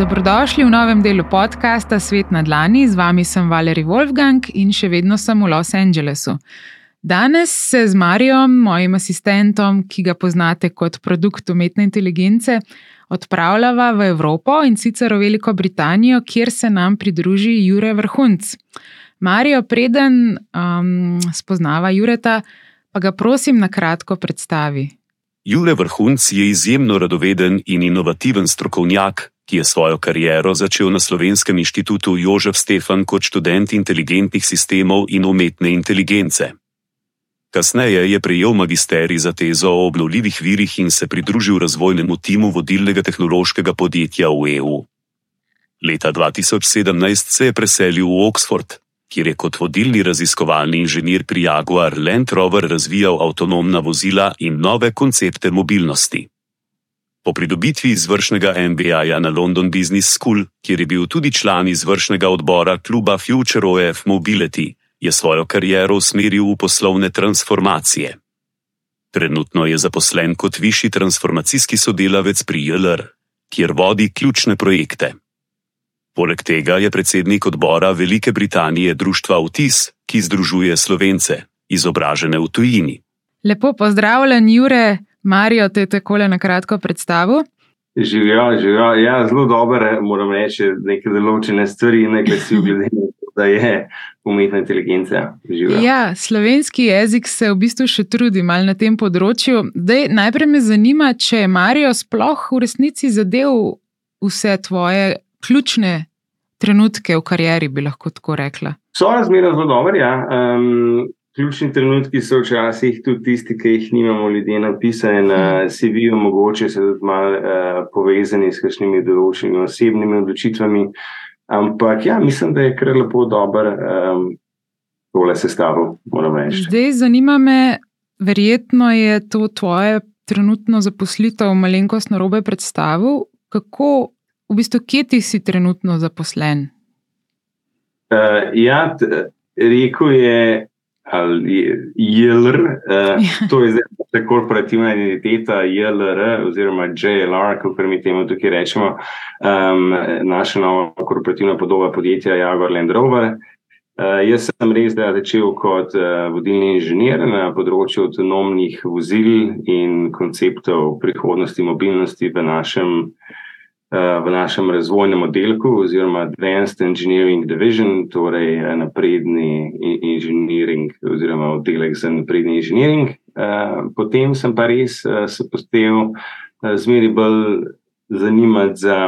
Dobrodošli v novem delu podcasta Svet na Dlani. Z vami sem Valerij Wolfgang in še vedno sem v Los Angelesu. Danes se z Marijom, mojim asistentom, ki ga poznate kot produkt umetne inteligence, odpravljava v Evropo in sicer v Veliko Britanijo, kjer se nam pridruži Jure Vrhunc. Marijo, preden um, spoznava Jureta, pa ga prosim na kratko predstavi. Jure Vrhunc je izjemno radoveden in inovativen strokovnjak, ki je svojo kariero začel na Slovenskem inštitutu Jožef Stefan kot študent inteligentnih sistemov in umetne inteligence. Kasneje je prejel magisterij za tezo o obnovljivih virih in se pridružil razvojnemu timu vodilnega tehnološkega podjetja v EU. Leta 2017 se je preselil v Oxford, kjer je kot vodilni raziskovalni inženir pri Jaguar Land Rover razvijal avtonomna vozila in nove koncepte mobilnosti. Po pridobitvi izvršnega MBA-ja na London Business School, kjer je bil tudi član izvršnega odbora kluba Future OF Mobility, je svojo kariero usmeril v poslovne transformacije. Trenutno je zaposlen kot višji transformacijski sodelavec pri JLR, kjer vodi ključne projekte. Poleg tega je predsednik odbora Velike Britanije Društva Autis, ki združuje slovence, izobražene v tujini. Lepo pozdravljen, Jure, Marijo, te takole na kratko predstavu. Živijo, živijo. Ja, zelo dobro, moram reči, neke določene stvari, ne glede na to, da je umetna inteligenca. Živijo. Ja, slovenski jezik se v bistvu še trudi malo na tem področju. Dej, najprej me zanima, če je Marijo sploh v resnici zadev vse tvoje ključne trenutke v karieri, bi lahko tako rekla. So razmerno zelo dobre. Ja. Um, ključni trenutki so včasih tudi tisti, ki jih nimamo ljudje napisane na. CV-ju, mogoče se tudi malo uh, povezani s kakšnimi določenimi osebnimi odločitvami. Ampak ja, mislim, da je kar lepo dober um, tole sestavo, moram reči. Zdaj zanima me, verjetno je to tvoje trenutno zaposlitev malenkost na robe predstavil. Kako v bistvu, kje ti si trenutno zaposlen? Uh, ja, rekel je, ali JLR, uh, to je zdaj ta korporativna identiteta JLR, oziroma JLR, kot mi temu tukaj rečemo, um, naša nova korporativna podoba podjetja Jaguar Land Rover. Uh, jaz sem res da začel kot uh, vodilni inženir na področju avtonomnih vozil in konceptov prihodnosti mobilnosti v našem v našem razvojnem oddelku, oziroma Advanced Engineering Division, torej eh, napredni inženiring, oziroma oddelek za napredni inženiring. Eh, potem sem pa res eh, se postel zmeri bolj zanimati za,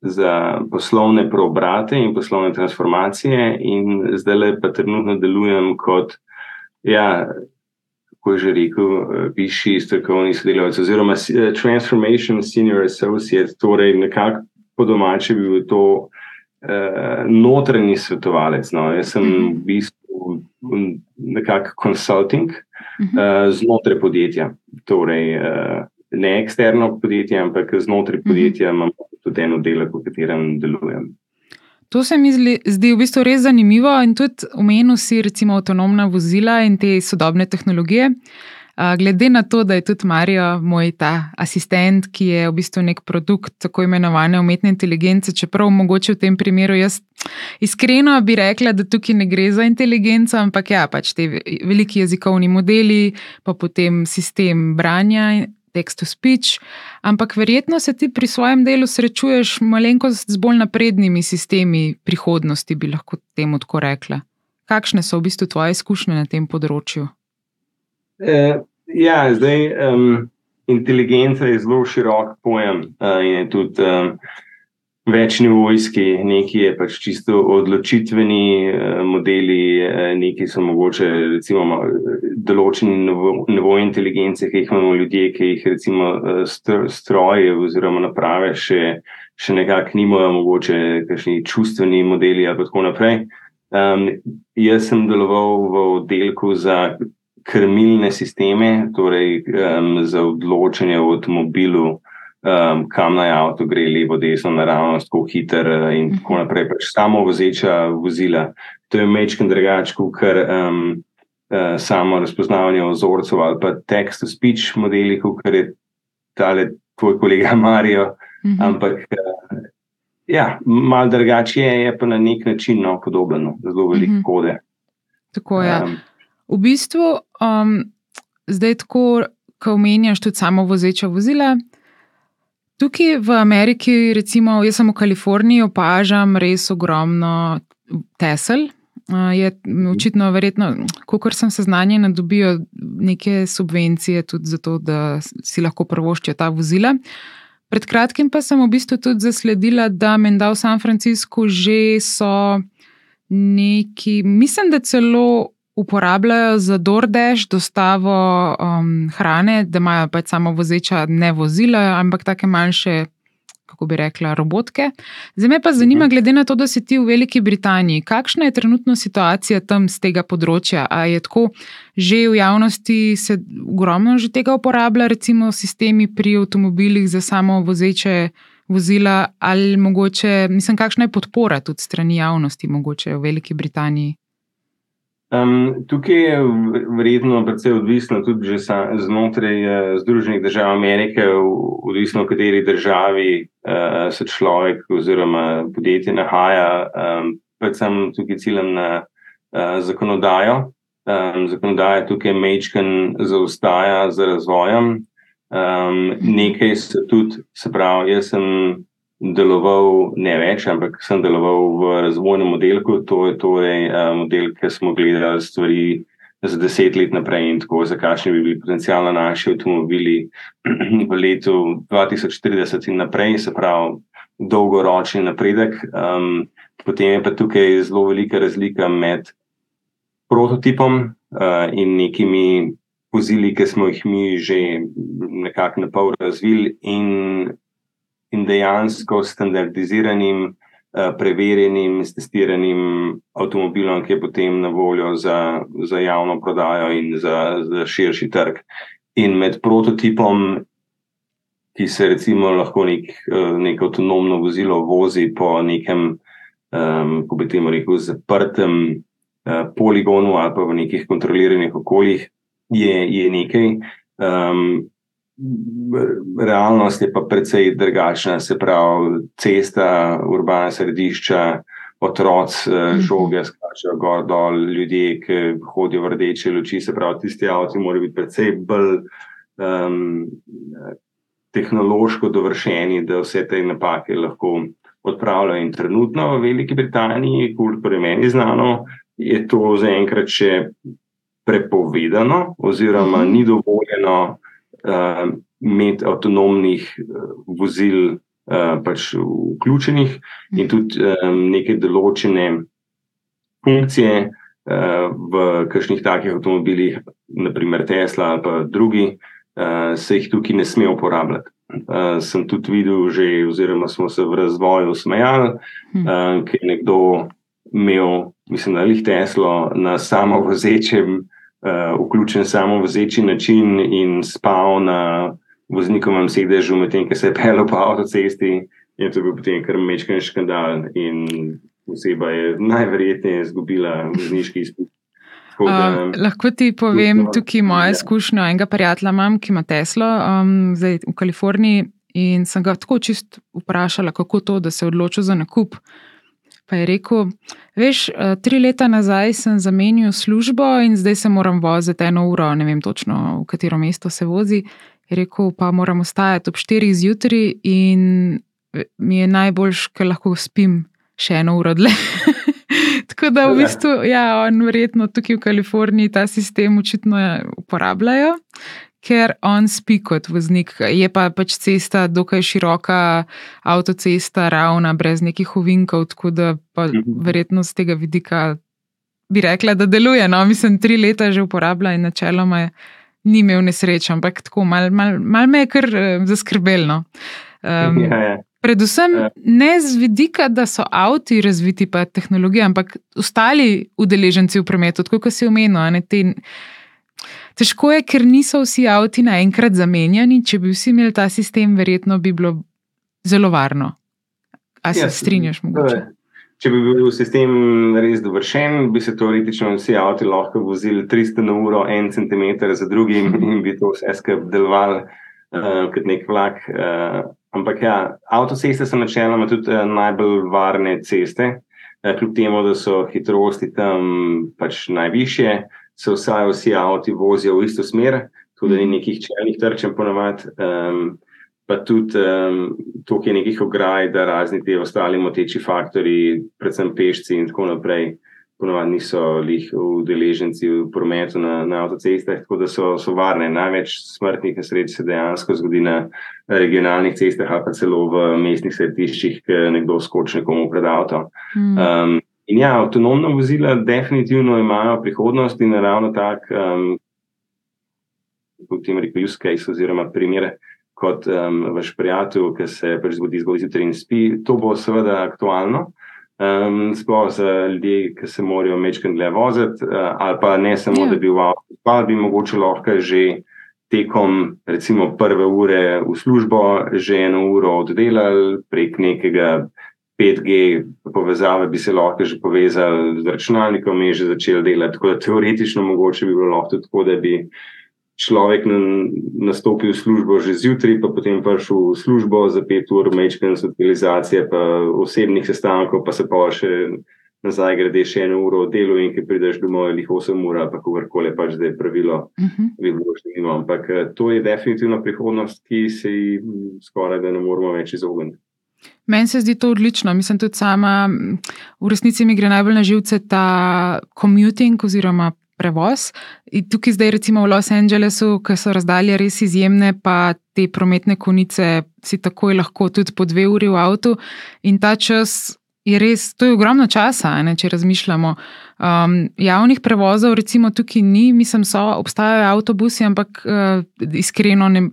za poslovne preobrate in poslovne transformacije, in zdaj le pa trenutno delujem kot. Ja, kako je že rekel, eh, višji strokovni sodelavec, oziroma eh, Transformation Senior Associate, torej nekako po domači bi bil to uh, notranji svetovalec. No. Jaz sem mhm. v bistvu nekako consulting uh, znotraj podjetja. Torej, uh, ne eksterno podjetje, ampak znotraj mhm. podjetja imam tudi eno delo, v katerem delujem. To se mi zdi v bistvu res zanimivo in tudi omenil si recimo avtonomna vozila in te sodobne tehnologije. Glede na to, da je tudi Marijo, moj ta asistent, ki je v bistvu nek produkt tako imenovane umetne inteligence, čeprav mogoče v tem primeru jaz iskreno bi rekla, da tukaj ne gre za inteligenco, ampak ja, pač te veliki jezikovni modeli, pa potem sistem branja text to speech, ampak verjetno se ti pri svojem delu srečuješ malenkost z bolj naprednimi sistemi prihodnosti, bi lahko temu tako rekla. Kakšne so v bistvu tvoje izkušnje na tem področju? Uh, ja, zdaj um, inteligenca je zelo širok pojem uh, in je tudi. Um, večni vojski, neki je pač čisto odločitveni eh, modeli, eh, neki so mogoče recimo določeni nivo inteligence, ki jih imamo ljudje, ki jih recimo eh, stroje oziroma naprave še, še nekako nimajo, mogoče kakšni čustveni modeli ali tako naprej. Um, jaz sem deloval v oddelku za krmilne sisteme, torej um, za odločanje v avtomobilu, um, kam naj avto gre, levo, desno, naravno, tako hiter uh, in tako mhm. naprej. Pač samo vozeča vozila. To je mečken drugačen, kot um, uh, samo razpoznavanje ozorcev ali pa text-to-speech modeli, kot je tale tvoj kolega Marijo. Mhm. Ampak uh, ja, malo drugače je, je pa na nek način no, podoben, no, zelo veliko mm -hmm. kode. Tako je. Um, v bistvu, um, zdaj tako, ko omenjaš tudi samo vozeča vozila. Tukaj v Ameriki, recimo, jaz sem v Kaliforniji, opažam res ogromno Tesel. Je očitno, verjetno, kot sem seznanjen, da dobijo neke subvencije tudi zato, da si lahko prvoščijo ta vozila. Pred kratkim pa sem v bistvu tudi zasledila, da menda v San Franciscu že so neki, mislim, da celo uporabljajo za DoorDash dostavo um, hrane, da imajo pač samo vozeča ne vozila, ampak take manjše, kako bi rekla, robotke. Zdaj me pa zanima, mhm. glede na to, da si ti v Veliki Britaniji, kakšna je trenutno situacija tam z tega področja? A je tako, že v javnosti se ogromno že tega uporablja, recimo sistemi pri avtomobilih za samo vozeče. Vozila, ali mogoče, mislim, kakšna je podpora tudi strani javnosti, mogoče v Veliki Britaniji? Um, tukaj je verjetno precej odvisno tudi znotraj uh, Združenih držav Amerike, odvisno v kateri državi uh, se človek oziroma podjetje nahaja. Um, predvsem tukaj ciljem na uh, zakonodajo. Um, zakonodaja tukaj mečken zaostaja za razvojem. Um, nekaj se tudi, se pravi, jaz sem deloval ne več, ampak sem deloval v razvojnem modelu. To je torej model, ki smo gledali stvari za deset let naprej in tako, za kakšni bi bili potencijalno naši avtomobili v letu 2040 in naprej, se pravi, dolgoročni napredek. Um, potem je pa tukaj zelo velika razlika med prototipom uh, in nekimi. Vozili, ki smo jih mi že nekako na pol razvili, in in dejansko standardiziranim, eh, preverjenim, testiranim avtomobilom, ki je potem na voljo za, za javno prodajo in za, za širši trg. In med prototipom, ki se recimo lahko nek, eh, nek avtonomno vozilo vozi po nekem, um, ko bi temu rekel, zaprtem uh, poligonu ali pa v nekih kontroliranih okoljih, je, je nekaj. Um, realnost je pa precej drugačna, se pravi, cesta, urbana središča, otroci, eh, mhm. žoge, skačejo gor dol, ljudje, ki hodijo v rdeče luči, se pravi, tisti avtomobili morajo biti precej bolj um, tehnološko dovršeni, da vse te napake lahko odpravljajo. In trenutno v Veliki Britaniji, kolikor je meni znano, je to zaenkrat še prepovedano, oziroma mhm. ni dovoljeno uh, imeti avtonomnih uh, vozil uh, pač vključenih in mhm. tudi um, neke določene funkcije uh, v kakšnih takih avtomobilih, naprimer Tesla ali pa drugi, uh, se jih tukaj ne sme uporabljati. Uh, sem tudi videl, že, oziroma smo se v razvoju smejali, uh, ker je nekdo imel, mislim, da jih Teslo na samo vozečem uh, vključen samo vozeči način in spal na voznikovem sedežu, medtem ko se je pel po avtocesti. In to je bil potem kar mečken škandal, in oseba je najverjetneje izgubila vozniški izpit. Uh, lahko ti povem, tukaj moja izkušnja. Enega prijatelja imam, ki ima Teslo, um, zdaj v Kaliforniji. In sem ga tako čist vprašala, kako to, da se je odločil za nakup. Pa je rekel, veš, eh, tri leta nazaj sem zamenil službo in zdaj se moram voziti eno uro, ne vem točno, v katero mesto se vozi. Je rekel, pa moram ostajati ob štirih zjutraj in mi je najboljš, ker lahko spim še eno uro dlje. Tako da v bistvu, ja, on verjetno tukaj v Kaliforniji ta sistem očitno uporabljajo ker on spi kot voznik. Je pa pač cesta dokaj široka, avtocesta, ravna, brez nekih ovinkov, tako da pa mhm. verjetno z tega vidika bi rekla, da deluje. No, mislim, tri leta že uporablja in načeloma je. Ni imel nesreče, ampak tako malo mal, mal me je kar uh, zaskrbelo. Um, ja, ja. Predvsem ja. ne z vidika, da so avtomobili razviti, pa tehnologija, ampak ostali udeleženci v prometu, kot si omenil, te Težko je, ker niso vsi avti naenkrat zamenjani. Če bi vsi imeli ta sistem, verjetno bi bilo zelo varno. A se ja, strinjaš? Mogoče? Če bi bil sistem res dovršen, bi se teoretično vsi avti lahko vozili 300 na uro, 1 cm za drugim in bi to vse skupaj delovalo uh, kot nek vlak. Uh, ampak ja, avtoceste so načeloma tudi uh, najbolj varne ceste, uh, kljub temu, da so hitrosti tam pač najvišje, se vsaj vsi avti vozijo v isto smer, tudi ni nekih čelnih trčen ponovadi. Um, Pa tudi um, tukaj je nekih ograj, da razni ti ostali moteči faktori, predvsem pešci in tako naprej, ponovadi niso lih udeleženci v prometu na, na avtocestah, tako da so, so varne. Največ smrtnih nesreč se dejansko zgodi na regionalnih cestah ali pa celo v mestnih središčih, ker nekdo skoči nekomu pred avto. Mm. Um, in ja, avtonomna vozila definitivno imajo prihodnost in ravno tak, um, kot jim rekel, use case oziroma primere. Kot um, vaš prijatelj, ki se pač zgodi zjutraj in spi, to bo seveda aktualno. Um, sploh za ljudi, ki se morajo mečkati dlje voziti, uh, ali pa ne samo, yeah. Ja. da bi v avtu, pa bi mogoče lahko že tekom recimo prve ure v službo, že eno uro oddelali prek nekega 5G povezave, bi se lahko že povezali z računalnikom in že začeli delati. Tako da teoretično mogoče bi bilo lahko tako, da bi človek nastopil v službo že zjutraj, pa potem prišel v službo za pet ur, mečken socializacije, pa osebnih sestankov, pa se pa še nazaj grede še eno uro v delu in ki prideš domov, ali 8 ur, pa kakorkoli pač zdaj pravilo, uh -huh. bi bilo še nimo. Ampak eh, to je definitivno prihodnost, ki se ji skoraj da ne moramo več izogniti. Meni se zdi to odlično. Mislim tudi sama, v resnici mi gre najbolj na živce ta commuting oziroma prevoz. In tukaj zdaj, recimo v Los Angelesu, ki so razdalje res izjemne, pa te prometne konice si takoj lahko tudi po dve uri v avtu. In ta čas je res, to je ogromno časa, ne, če razmišljamo. Um, javnih prevozov, recimo tukaj ni, mislim, so obstajajo avtobusi, ampak uh, iskreno ne.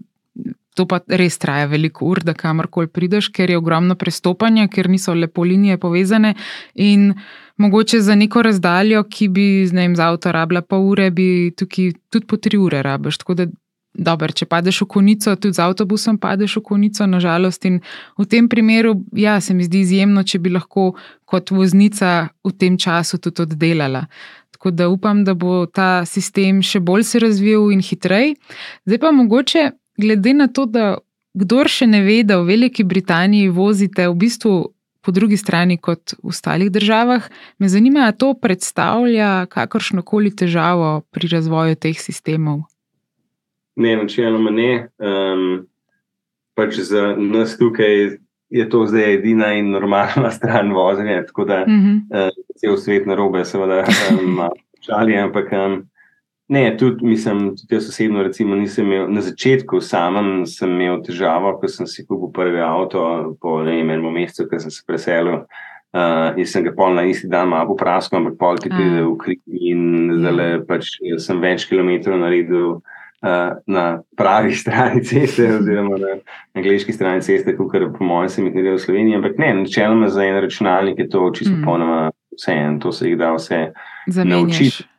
To pa res traja veliko ur, da kamorkoli prideš, ker je ogromno prestopanja, ker niso lepo linije povezane. In mogoče za neko razdaljo, ki bi njim za avto rabila pol ure, bi tukaj tudi po tri ure rabiš. Tako da, dober, če padeš v konico, tudi z avtobusom padeš v konico, nažalost. In v tem primeru, ja, se mi zdi izjemno, če bi lahko kot voznica v tem času tudi oddelala. Tako da upam, da bo ta sistem še bolj se razvijal in hitrej. Zdaj pa mogoče, glede na to, da kdo še ne ve, da v Veliki Britaniji vozite v bistvu po drugi strani kot v ostalih državah. Me zanima, ali to predstavlja kakršno koli težavo pri razvoju teh sistemov. Ne, načeloma ne. Um, pač za nas tukaj je to zdaj edina in normalna stran vožnje, tako da uh -huh. uh, cel svet na robe, seveda, um, čali, ampak. Um, Ne, tudi, mislim, tudi jaz osebno, recimo, nisem imel na začetku samem, sem imel težavo, ko sem si kupil prvi avto, po enem mesecu, ko sem se preselil. Uh, in sem ga pol na isti dan malo popraskal, ampak pol ti pride v krik in zdaj ja. pač sem več kilometrov naredil uh, na pravi strani ceste, oziroma na angliški strani ceste, kot po mojem sem jih naredil v Sloveniji. Ampak ne, načeloma za en računalnik je to čisto mm. ponoma vse en, to se jih da vse naučiti.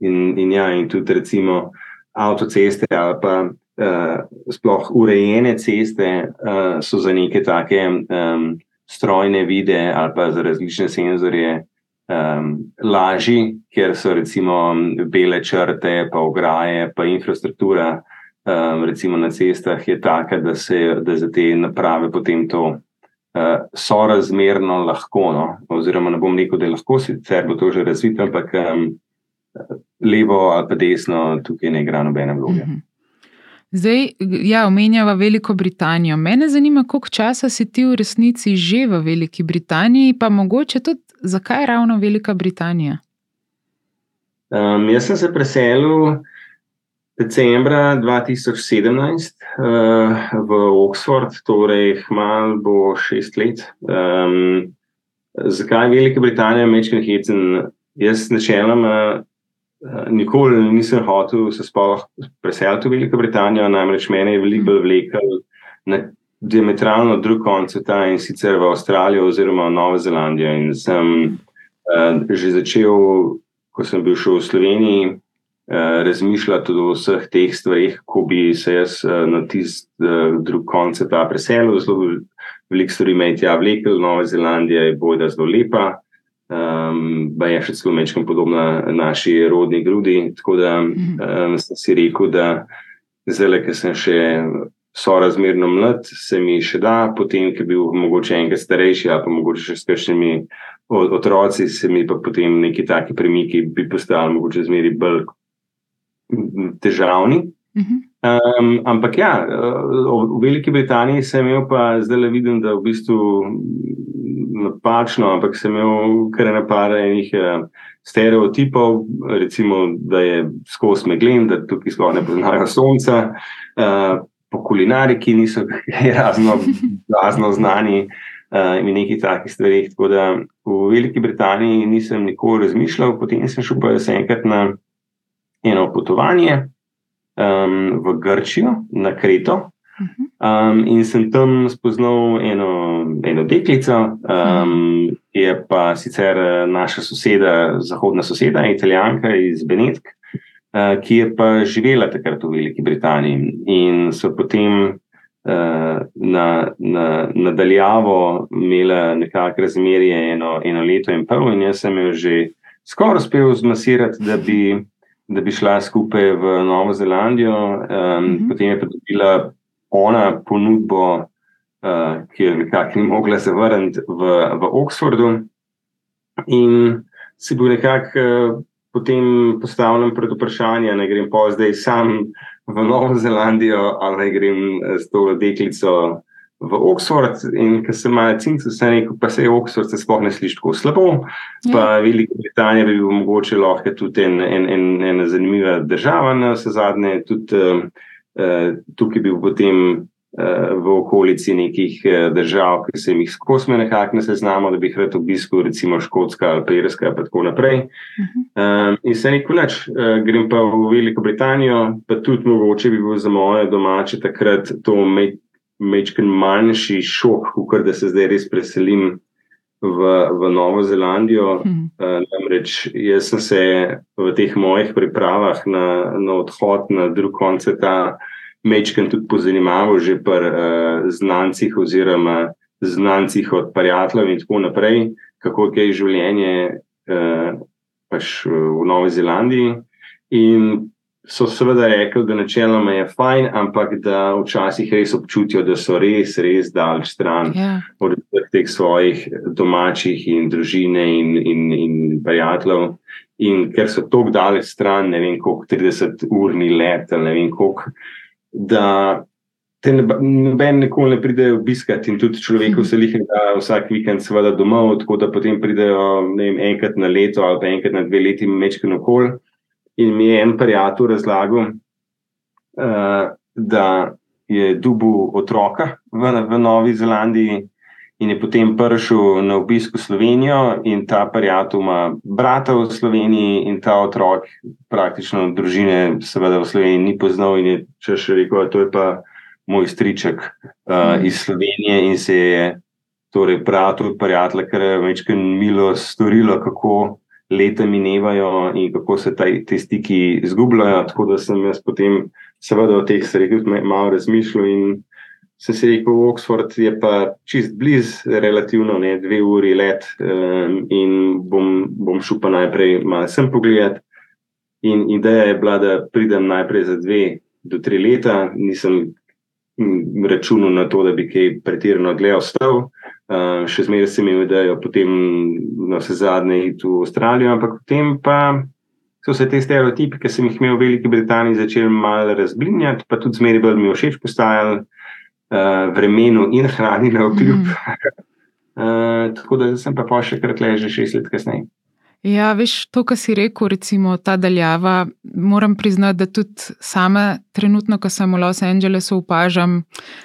In, in, ja, in tudi, recimo, avtoceste ali pa uh, sploh urejene ceste uh, so za neke take um, strojne vide ali pa za različne senzorje um, lažji, ker so recimo bele črte, pa ograje, pa infrastruktura. Um, recimo na cestah je taka, da se da za te naprave potem to uh, sorazmerno lahko, no? oziroma ne bom rekel, da je lahko, sicer bo to že razvito, ampak um, levo ali pa desno, tukaj ne igra nobene vloge. Mhm. Zdaj, ja, omenjava Veliko Britanijo. Mene zanima, koliko časa si ti v resnici že v Veliki Britaniji, pa mogoče tudi, zakaj ravno Velika Britanija? Um, jaz sem se preselil decembra 2017 uh, v Oxford, torej malo bo šest let. Um, zakaj Velika Britanija, Mečkin Hecen? Jaz načeloma Eh, nikoli nisem hotel se sploh preseliti v Veliko Britanijo, namreč meni je veliko bolj vlekel na diametralno drug konec sveta in sicer v Avstralijo oziroma v Novo Zelandijo. In sem uh, že začel, ko sem bil še v Sloveniji, uh, razmišljati o vseh teh stvarih, ko bi se jaz uh, na tisti uh, drug konec sveta preselil. Zelo veliko stvari me je tja vlekel, Nova Zelandija je bojda zelo lepa um, pa je še celo mečkam podobna naši rodni grudi. Tako da um, sem si rekel, da zdaj, ker sem še sorazmerno mlad, se mi še da, potem, ki je bil mogoče enkrat starejši, ali pa mogoče še s kakšnimi otroci, se mi pa potem neki taki premiki bi postali mogoče zmeri bolj težavni. Um, ampak ja, v Veliki Britaniji sem imel pa zdaj le vidim, da v bistvu napačno, ampak sem imel kar nekaj enih stereotipov, recimo, da je skozi meglen, da tukaj sploh ne poznajo sonca. Uh, po kulinariki niso razno, razno znani uh, in nekaj takih stvari. Tako da v Veliki Britaniji nisem nikoli razmišljal, potem sem šel pa enkrat na eno potovanje um, v Grčijo, na Kreto. Um, in sem tam spoznal eno, eno deklico, um, ki je pa sicer naša soseda, zahodna soseda, italijanka iz Benetk, uh, ki je pa živela takrat v Veliki Britaniji. In so potem uh, na, na, nadaljavo imela nekakšno razmerje eno, eno leto in pol, in jaz sem jo že skoraj uspel zmasirati, da bi, da bi šla skupaj v Novo Zelandijo. Um, mm -hmm. Potem je pa dobila ona ponudbo, uh, ki je nekako ni mogla zavrniti v, v Oxfordu. In si bil nekako uh, potem postavljen pred vprašanje, da grem pa zdaj sam v Novo Zelandijo ali grem eh, s to deklico v Oxford. In ker sem malo cincal, sem rekel, pa se je Oxford, se sploh ne sliši tako slabo. Ja. Pa Velika Britanija bi bil mogoče lahko tudi en, en, en, ena zanimiva država, na vse zadnje. Tudi uh, tukaj bi bil potem v okolici nekih eh, držav, ki se jih skozi nekako ne seznamo, da bi jih rad obiskal, recimo Škotska ali Perska in tako naprej. Uh -huh. um, in se neko več, uh, grem pa v Veliko Britanijo, pa tudi mogoče bi bil za moje domače takrat to mečken manjši šok, kot da se zdaj res preselim. V, v Novo Zelandijo. Hmm. Uh, namreč jaz sem se v teh mojih pripravah na, na odhod na drug konec sveta mečken tudi pozanimaval že pri uh, znancih oziroma znancih od prijateljev in tako naprej, kako je življenje uh, pač v Novi Zelandiji. In so seveda rekli, da načeloma je fajn, ampak da včasih res občutijo, da so res, res daleč stran yeah. Ja. od teh svojih domačih in družine in, in, in prijateljev. In ker so tako daleč stran, ne vem, koliko 30 urni let, ne vem, koliko da te noben nikoli ne pridejo obiskati in tudi človeku se jih da vsak vikend, seveda domov, tako da potem pridejo vem, enkrat na leto ali pa enkrat na dve leti mečken okol. In mi je en prijatelj razlagal, uh, da je dubu otroka v, v Novi Zelandiji. In je potem prišel na obisk v Slovenijo, in ta prijatelj ima brata v Sloveniji, in ta otrok, praktično družine, seveda v Sloveniji ni poznal. In je še rekel, da je to moj striček uh, iz Slovenije, in se je torej prijatelj, prijatelj, kar je večkrat milo storilo, kako leta minevajo in kako se taj, te stiki izgubljajo. Tako da sem jaz potem, seveda, o teh stvareh malo razmišljal sem si rekel, Oxford je pa čist blizu, relativno ne dve uri let, um, in bom, bom šel pa najprej malo sem pogledat. In ideja je bila, da pridem najprej za dve do tri leta, nisem računal na to, da bi kaj pretirano dlje ostal. Uh, še zmeraj sem imel idejo, potem na vse zadnje iti v Avstralijo, ampak potem pa so se te stereotipi, ki sem jih imel v Veliki Britaniji, začeli malo razblinjati, pa tudi zmeraj bolj mi všeč postajali uh, vremenu in hrani na okljub. Mm. uh, tako da sem pa pa še krat ležal, šest let kasneje. Ja, veš, to, kar si rekel, recimo ta daljava, moram priznati, da tudi sama, trenutno, ko sem v Los Angelesu, opažam,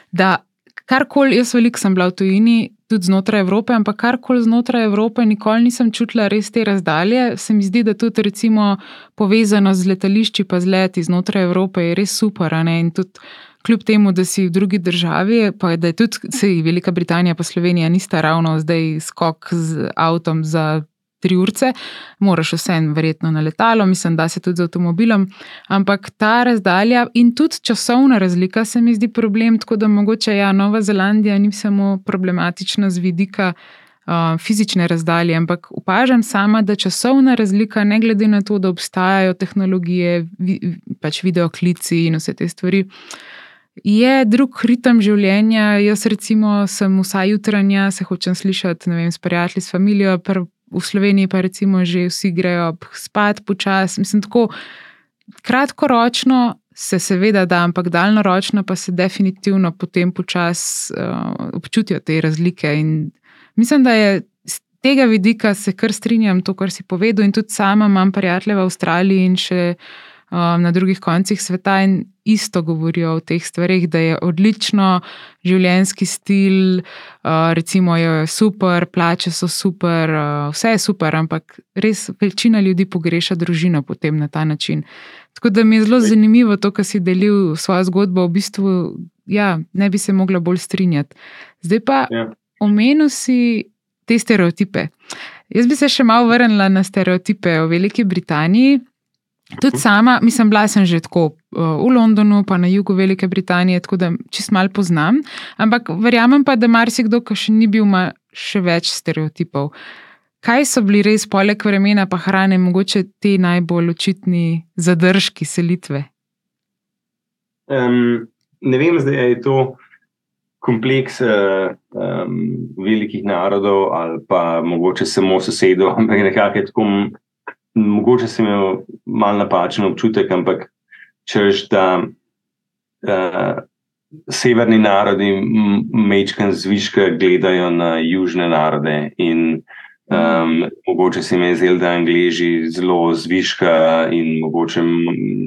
da karkoli, jaz veliko sem bila v tujini, tudi znotraj Evrope, ampak karkoli znotraj Evrope, nikoli nisem čutila res te razdalje. Se mi zdi, da tudi recimo povezano z letališči, pa z leti znotraj Evrope je res super. In tudi kljub temu, da si v drugi državi, pa da je tudi sej, Velika Britanija in Slovenija nista ravno zdaj skok z avtom za tri urce, moraš vseeno verjetno na letalo, mislim, da se tudi z avtomobilom. Ampak ta razdalja in tudi časovna razlika se mi zdi problem, tako da mogoče ja, Nova Zelandija ni samo problematična z vidika. Uh, fizične razdalje, ampak opažam sama, da časovna razlika, ne glede na to, da obstajajo tehnologije, vi, pač videoklici in vse te stvari, je drug ritem življenja. Jaz, recimo, sem vsaj jutranja, se hočem slišati vem, s prijatelji, s familijo, v Sloveniji pa recimo že vsi grejo spat počasi. Mislim, tako kratkoročno se seveda da, ampak daljnoročno pa se definitivno potem počasi uh, občutijo te razlike. In mislim, da je z tega vidika se kar strinjam to, kar si povedal, in tudi sama imam prijatelje v Avstraliji in še na drugih koncih sveta in isto govorijo o teh stvarih, da je odlično življenjski stil, uh, recimo je super, plače so super, uh, vse je super, ampak res večina ljudi pogreša družino potem na ta način. Tako da mi je zelo zanimivo to, kar si delil svojo zgodbo. V bistvu, ja, ne bi se mogla bolj strinjati. Zdaj pa ja. omenil si te stereotipe. Jaz bi se še malo vrnila na stereotipe v Veliki Britaniji. Tudi sama, mislim, bila sem že tako uh, v Londonu, pa na jugu Velike Britanije, tako da čist malo poznam. Ampak verjamem pa, da marsikdo, ki še ni bil, ima še več stereotipov. Kaj so bili res poleg vremena pa hrane, mogoče ti najbolj očitni zadržki selitve? Um, ne vem, zdaj je to kompleks uh, um, velikih narodov ali pa mogoče samo sosedov, ampak nekako je tako. Mogoče sem imel mal napačen občutek, ampak češ, da uh, severni narodi mečkan zviška gledajo na južne narode in Um, mogoče se mi je zdelo, da Angliži zelo zviška in mogoče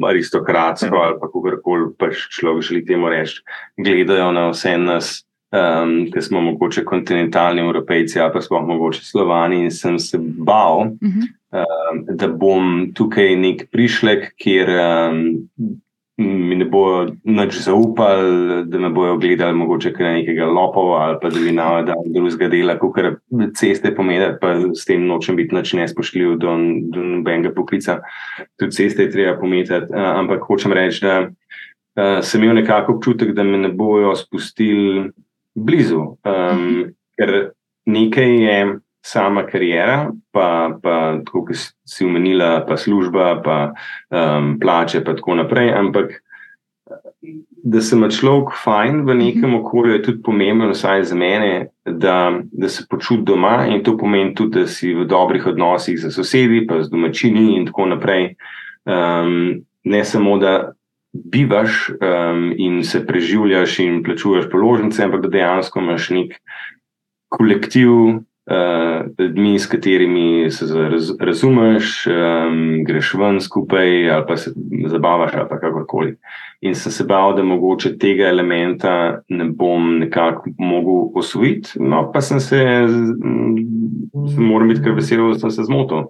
aristokratsko ali pa kako koli pač človek želi temu reči, gledajo na vse nas, um, ki smo mogoče kontinentalni evropejci ali pa sploh mogoče slovani in sem se bal, uh -huh. Um, da bom tukaj nek prišlek, kjer um, mi ne bojo nič zaupali, da me bojo gledali, mogoče kaj nekega lopova ali pa da bi nava dal drugega dela, kot kar ceste pomeni, pa s tem nočem biti nič nespoštljiv do, do nobenega poklica. Tudi ceste je treba pometati, ampak hočem reči, da uh, sem imel nekako občutek, da me ne bojo spustili blizu, um, ker nekaj je sama karijera, pa, pa tako, ki si umenila, pa služba, pa um, plače, pa tako naprej. Ampak da se ima človek fajn v nekem mhm. okolju, je tudi pomembno, vsaj za mene, da, da se počuti doma in to pomeni tudi, da si v dobrih odnosih z sosedi, pa z domačini in tako naprej. Um, ne samo, da bivaš um, in se preživljaš in plačuješ položnice, ampak da dejansko imaš nek kolektiv ljudmi, uh, s katerimi se raz, razumeš, um, greš ven skupaj ali pa se zabavaš ali kakorkoli. In sem se bal, da mogoče tega elementa ne bom nekako mogel osvojiti, no pa sem se, se moram biti kar vesel, da sem se zmotil.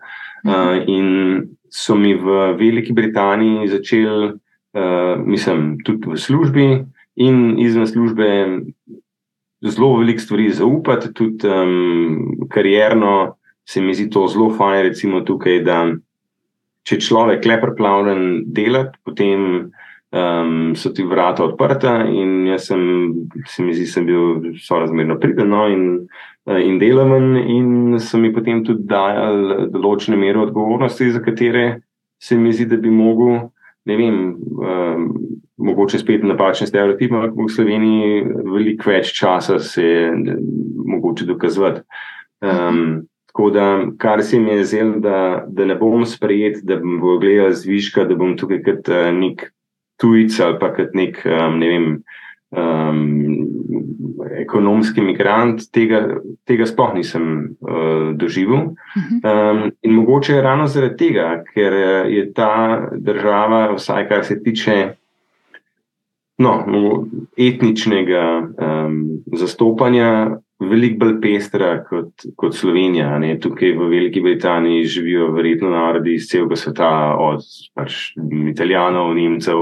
Uh, in so mi v Veliki Britaniji začeli, uh, mislim, tudi v službi in izven službe zelo veliko stvari zaupati, tudi um, karjerno se mi zdi to zelo fajn, recimo tukaj, da če človek le preplavljen delati, potem um, so ti vrata odprta in jaz sem, se mi zdi, sem bil sorazmerno priden no, in, uh, in delaven in so mi potem tudi dajali določene mere odgovornosti, za katere se mi zdi, da bi mogel ne vem, um, mogoče spet napačen stereotip, ampak v Sloveniji veliko več časa se je mogoče dokazovati. Um, tako da, kar se mi je zdelo, da, da ne bom sprejet, da bom gledal zviška, da bom tukaj kot uh, nek tujec ali pa kot nek, um, ne vem um, ekonomski imigrant, tega, tega sploh nisem uh, doživel. Um, in mogoče je ravno zaradi tega, ker je ta država, vsaj kar se tiče no, etničnega um, zastopanja, veliko bolj pestra kot, kot Slovenija. Ne? Tukaj v Veliki Britaniji živijo verjetno narodi iz celega sveta, od pač, Italijanov, Nemcev,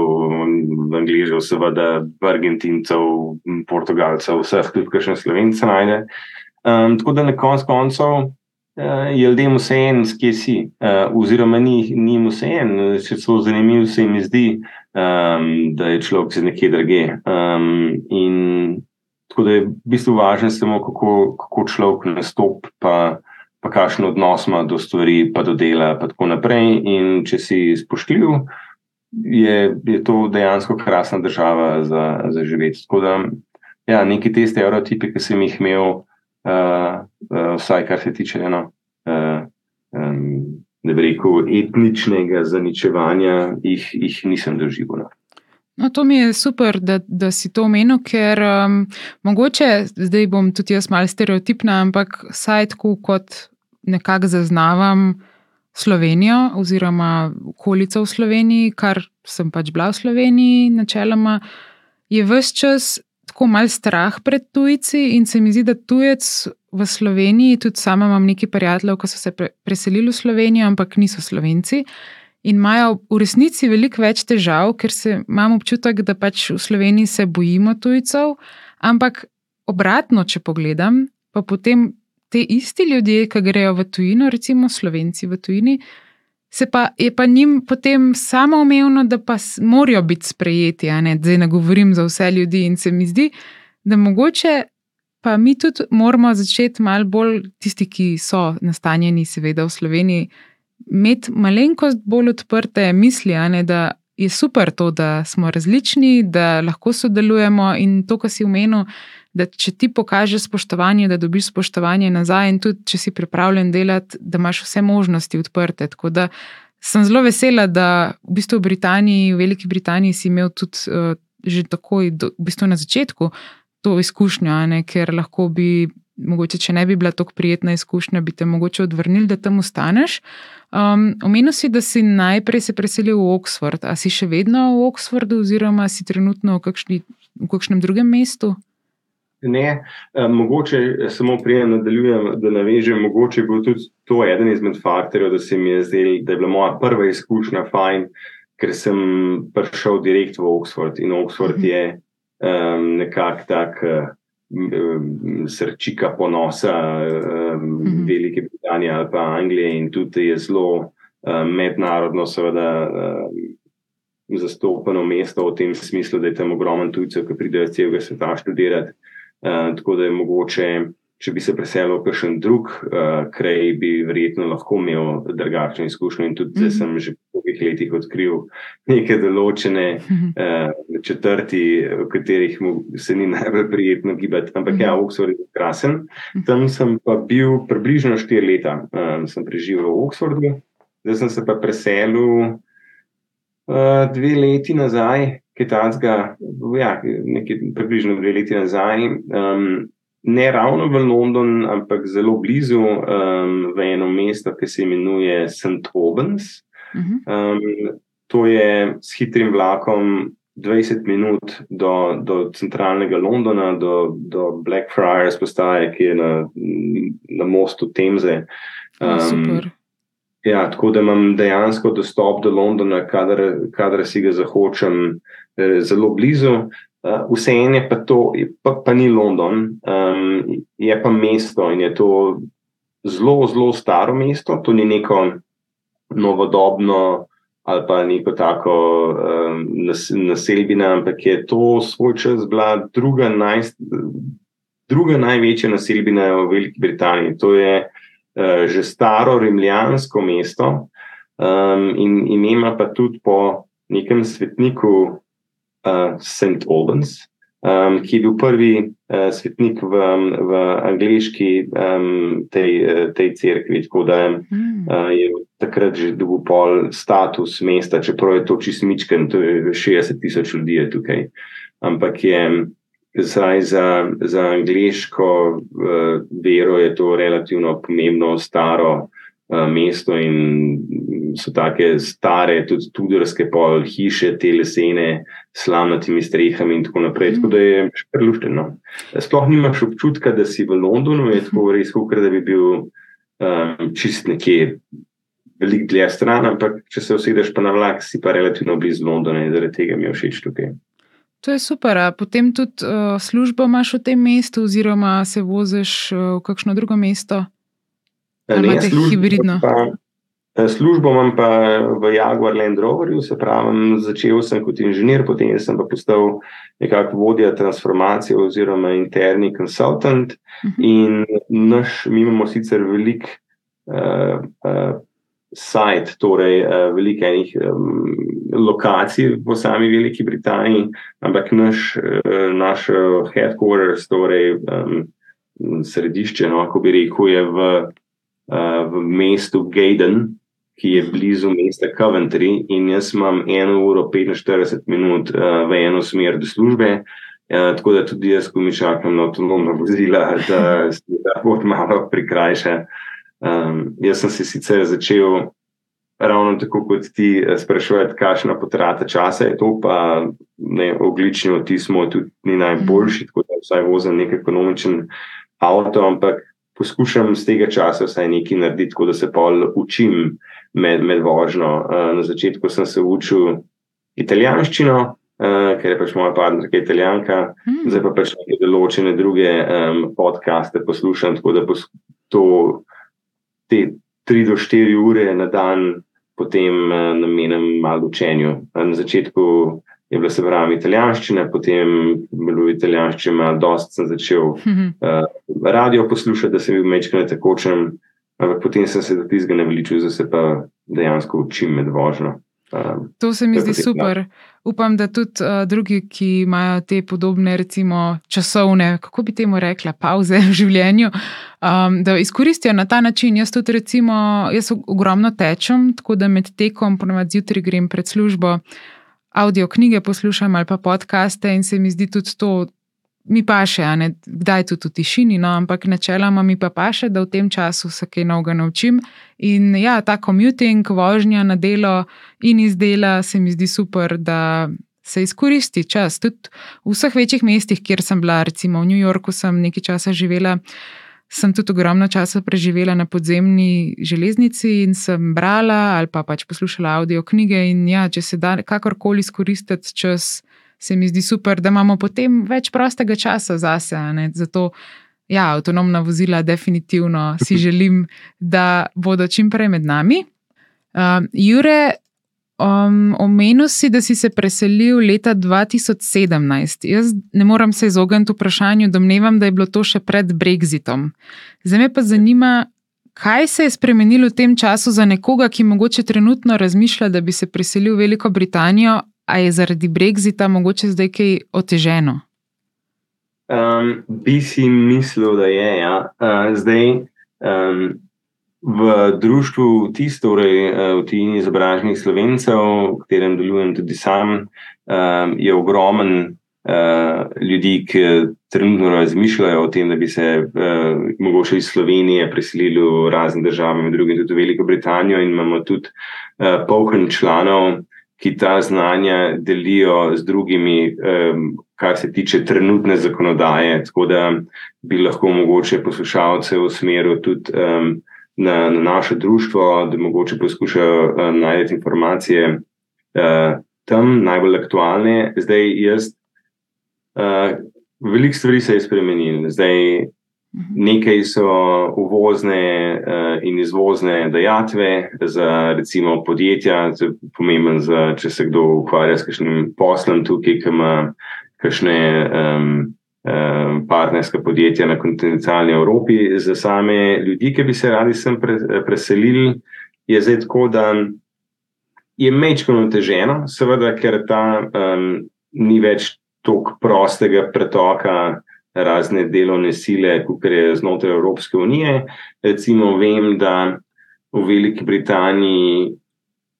Angližev, seveda Argentincev, Portugalcev, vseh tudi, kar še Slovenci najde. Um, tako da na konc koncev uh, je ljudem vseeno, kje si, uh, oziroma ni, ni vseeno, če so zanimivi, se jim zdi, um, da je človek iz nekje druge. Um, in Tako da je v bistvu važno samo, kako, kako človek nastopi, pa, pa kakšen odnos ima do stvari, pa do dela, in tako naprej. In če si spoštljiv, je, je to dejansko krasna država za, za živeti. Tako da, ja, neki te stereotipe, ki sem jih imel, uh, uh, vsaj kar se tiče eno, uh, um, ne bi rekel, etničnega zaničevanja, jih, jih nisem doživel. No. To mi je super, da, da si to omenil, ker um, mogoče zdaj bom tudi jaz malo stereotipna, ampak saj tako kot nekako zaznavam Slovenijo oziroma okolico v Sloveniji, kar sem pač bila v Sloveniji, načeloma, je vse čas tako mal strah pred tujci in se mi zdi, da tujec v Sloveniji, tudi sama imam nekaj prijateljev, ki so se pre, preselili v Slovenijo, ampak niso slovenci in imajo v resnici veliko več težav, ker se imam občutek, da pač v Sloveniji se bojimo tujcev, ampak obratno, če pogledam, pa potem te isti ljudje, ki grejo v tujino, recimo Slovenci v tujini. Se pa je pa njim potem samo omejeno, da pa morajo biti sprejeti, ne? zdaj ne govorim za vse ljudi. In se mi zdi, da mogoče pa mi tudi moramo začeti malo bolj, tisti, ki so nastanjeni, seveda v Sloveniji, imeti malenkost bolj odprte misli, ne, da je super to, da smo različni, da lahko sodelujemo in to, kar si umenil, da če ti pokažeš spoštovanje, da dobiš spoštovanje nazaj in tudi, če si pripravljen delati, da imaš vse možnosti odprte. Tako da sem zelo vesela, da v bistvu v Britaniji, v Veliki Britaniji si imel tudi uh, že takoj, do, v bistvu na začetku, to izkušnjo, ne, ker lahko bi mogoče, če ne bi bila tako prijetna izkušnja, bi te mogoče odvrnili, da tam ostaneš. Um, omenil si, da si najprej se preselil v Oxford. A si še vedno v Oxfordu, oziroma si trenutno v, kakšni, v kakšnem drugem mestu? Ne, mogoče samo prijem nadaljujem, da navežem. Mogoče je bil tudi to eden izmed faktorjev, da se mi je zdel, da je bila moja prva izkušnja fajn, ker sem prišel direkt v Oxford in Oxford mhm. je um, nekako tak. Uh, srčika ponosa um, Velike Britanije ali pa Anglije, in tudi je zelo um, mednarodno, seveda, um, zastopano mesto v tem smislu, da je tam ogromno tujcev, ki pridejo celega sveta študirati. Uh, tako da je mogoče če bi se preselil v kakšen drug uh, kraj, bi verjetno lahko imel drugačno izkušnjo. In tudi mm -hmm. zdaj sem že po dveh letih odkril neke določene uh, četrti, v katerih se ni najbolj prijetno gibati. Ampak mm -hmm. ja, Oxford je krasen. Mhm. Tam sem pa bil približno štiri leta, um, sem preživel v Oxfordu, zdaj sem se pa preselil. Uh, dve leti nazaj, kaj takega, ja, nekaj približno dve leti nazaj, um, ne ravno v London, ampak zelo blizu, um, v eno mesto, ki se imenuje St. Albans. Um, to je s hitrim vlakom 20 minut do, do centralnega Londona, do, do Blackfriars postaje, ki je na, na mostu Temze. Um, ja, tako da imam dejansko dostop do Londona, kadar, kadar si ga zahočem, eh, zelo blizu. Uh, Vseeno je pa to, pa, pa ni London, um, je pa mesto in je to zelo, zelo staro mesto. To ni neko novodobno ali pa neko tako um, nas, naselbina, ampak je to svoj čas bila druga, naj, druga največja naselbina v Veliki Britaniji. To je uh, že staro rimljansko mesto um, in ima pa tudi po nekem svetniku uh, St. Albans, um, ki je bil prvi uh, svetnik v, v angliški um, tej, tej cerkvi. Tako da uh, je takrat že dobil pol status mesta, čeprav je to čistmičken, to je 60 tisoč ljudi tukaj. Ampak je. Zdaj, za, za angliško uh, vero je to relativno pomembno, staro uh, mesto in so tako stare, tudi tudorske pol, hiše, te lesene, slamnatimi strehami in tako naprej. Mm. Tako da je prelušteno. Sploh nimaš občutka, da si v Londonu, je tako res, kot da bi bil um, čist nekje. Veliko dlje stran, ampak če se usedeš pa na vlak, si pa relativno blizu Londona in zaradi tega mi je všeč tukaj. To je super. Potem tudi uh, službo imaš v tem mestu, oziroma se voziš uh, v kakšno drugo mesto? Ali imaš hibridno? Pa, Eh, službo imam pa v Jaguar Land Roverju, se pravi, začel sem kot inženir, potem sem pa postal nekako vodja transformacije oziroma interni konsultant. Uh mhm. -huh. In naš, mi imamo sicer velik uh, uh, sajt, torej uh, veliko enih um, lokacij po sami Veliki Britaniji, ampak naš, uh, naš headquarters, torej um, središče, no, kako bi rekel, je v, uh, v mestu Gaden, ki je blizu mesta Coventry, in jaz imam 1 uro 45 minut uh, v eno smer do službe. Ja, tako da tudi jaz, ko mi čakam na avtonomno vozilo, da se ta pot malo prikrajša. Um, jaz sem se sicer začel ravno tako, kot ti eh, sprašuješ, kakšna potrata časa je to, pa ne, oglični odtis smo tudi ni najboljši, tako da vsaj vozim nek ekonomičen avto, ampak poskušam z tega časa vsaj nekaj narediti, tako da se pa učim med, med vožnjo. Uh, na začetku sem se učil italijanščino. Uh, ker je pač moja partnerka italijanka, hmm. zdaj pa pač neke določene druge um, podcaste poslušam, tako da to te tri do štiri ure na dan potem uh, namenim malo učenju. Na začetku je bila se pravi italijanščina, potem bilo italijanščina dost, sem začel uh, radio poslušati, da sem bil mečkaj na tekočem, ampak potem sem se do tizga naveličil, da se pa dejansko učim med vožnjo. Um, to se mi zdi super. Upam, da tudi uh, drugi, ki imajo te podobne, recimo, časovne, kako bi temu rekla, pauze v življenju, um, da izkoristijo na ta način. Jaz tudi, recimo, jaz ogromno tečem, tako da med tekom, ponovadi zjutraj grem pred službo, audio knjige poslušam ali pa podcaste in se mi zdi tudi to mi pa še, kdaj tudi v tišini, no, ampak načeloma mi pa še, da v tem času se kaj novega naučim. In ja, ta commuting, vožnja na delo in iz dela se mi zdi super, se izkoristi čas. Tudi v vseh večjih mestih, kjer sem bila, recimo v New Yorku, sem nekaj časa živela. Sem tudi ogromno časa preživela na podzemni železnici in sem brala ali pa pač poslušala audio knjige. In ja, če se da kakorkoli izkoristiti čas, se mi zdi super, da imamo potem več prostega časa zase. Zato, ja, avtonomna vozila, definitivno si želim, da bodo čim prej med nami. Uh, Jure, um, omenil si, da si se preselil leta 2017. Jaz ne morem se izogniti vprašanju, domnevam, da je bilo to še pred Brexitom. Zdaj me pa zanima. Kaj se je spremenilo v tem času za nekoga, ki mogoče trenutno razmišlja, da bi se preselil v Veliko Britanijo, A je zaradi Brexita mogoče zdaj kaj oteženo? Um, bi si mislil, da je. Ja. Uh, zdaj um, v društvu TIS, torej uh, v Tini izobraženih slovencev, v katerem delujem tudi sam, um, je ogromen. Uh, ljudi, ki trenutno razmišljajo o tem, da bi se mogoče iz Slovenije preselili v razne države, med drugim tudi v Veliko Britanijo, in imamo tudi polhen članov, ki ta znanja delijo z drugimi, kar se tiče trenutne zakonodaje. Tako da bi lahko mogoče poslušalce usmeril tudi um, na, na naše društvo, da mogoče poskušajo um, najti informacije uh, tam, najbolj aktualne. Zdaj, jaz, uh, veliko stvari se je spremenilo. Zdaj, Nekaj so uvozne uh, in izvozne dejatve za recimo podjetja, to je pomembno, za, če se kdo ukvarja s kakšnim poslom tukaj, ki ima kakšne um, partnerska podjetja na kontinentalni Evropi. Za same ljudi, ki bi se radi sem pre, preselili, je zdaj tako, da je mečko oteženo, seveda, ker ta um, ni več toliko prostega pretoka razne delovne sile, kot je znotraj Evropske unije. Recimo, vem, da v Veliki Britaniji,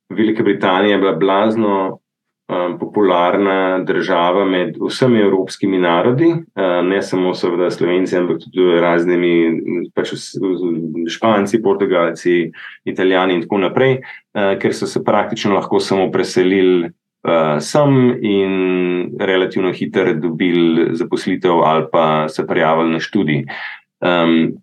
Velika Britanija je bila blazno um, popularna država med vsemi evropskimi narodi, um, ne samo seveda Slovenci, ampak tudi raznimi pač Španci, Portugalci, Italijani in tako naprej, uh, ker so se praktično lahko samo preselili uh, sem in relativno hitro dobili zaposlitev ali pa se prijavili na študij. Um,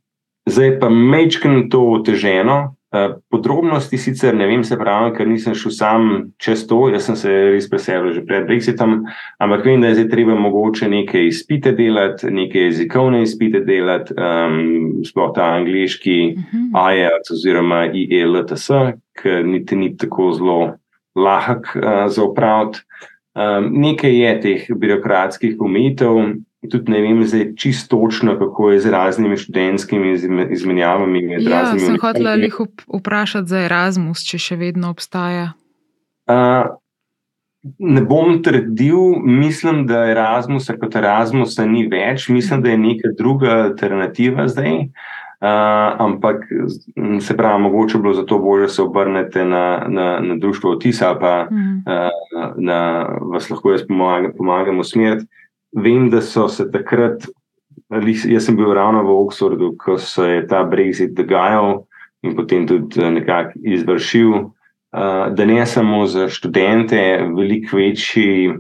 zdaj pa mečkim to oteženo. Uh, podrobnosti sicer ne vem, se pravi, ker nisem šel sam čez to, jaz sem se res preselil že pred Brexitom, ampak vem, da je zdaj treba mogoče neke izpite delati, neke jezikovne izpite delati, um, sploh ta angliški uh -huh. IELTS oziroma IELTS, ki niti ni tako zelo lahek uh, za upraviti. Um, nekaj je teh birokratskih umitev, tudi ne vem, zdaj čisto točno, kako je z raznimi študentskimi izmenjavami. Ja, sem hotel jih vprašati za Erasmus, če še vedno obstaja. Uh, ne bom trdil, mislim, da Erasmus kot Erasmus ni več, mislim, da je neka druga alternativa zdaj. Uh, ampak se pravi, mogoče bilo zato bolje, da se obrnete na, na, na društvo Otisa, pa mm. uh, da vas lahko jaz pomagam, pomagam usmeriti vem, da so se takrat, jaz sem bil ravno v Oxfordu, ko se je ta Brexit dogajal in potem tudi eh, nekako izvršil, uh, da ne samo za študente, veliko večji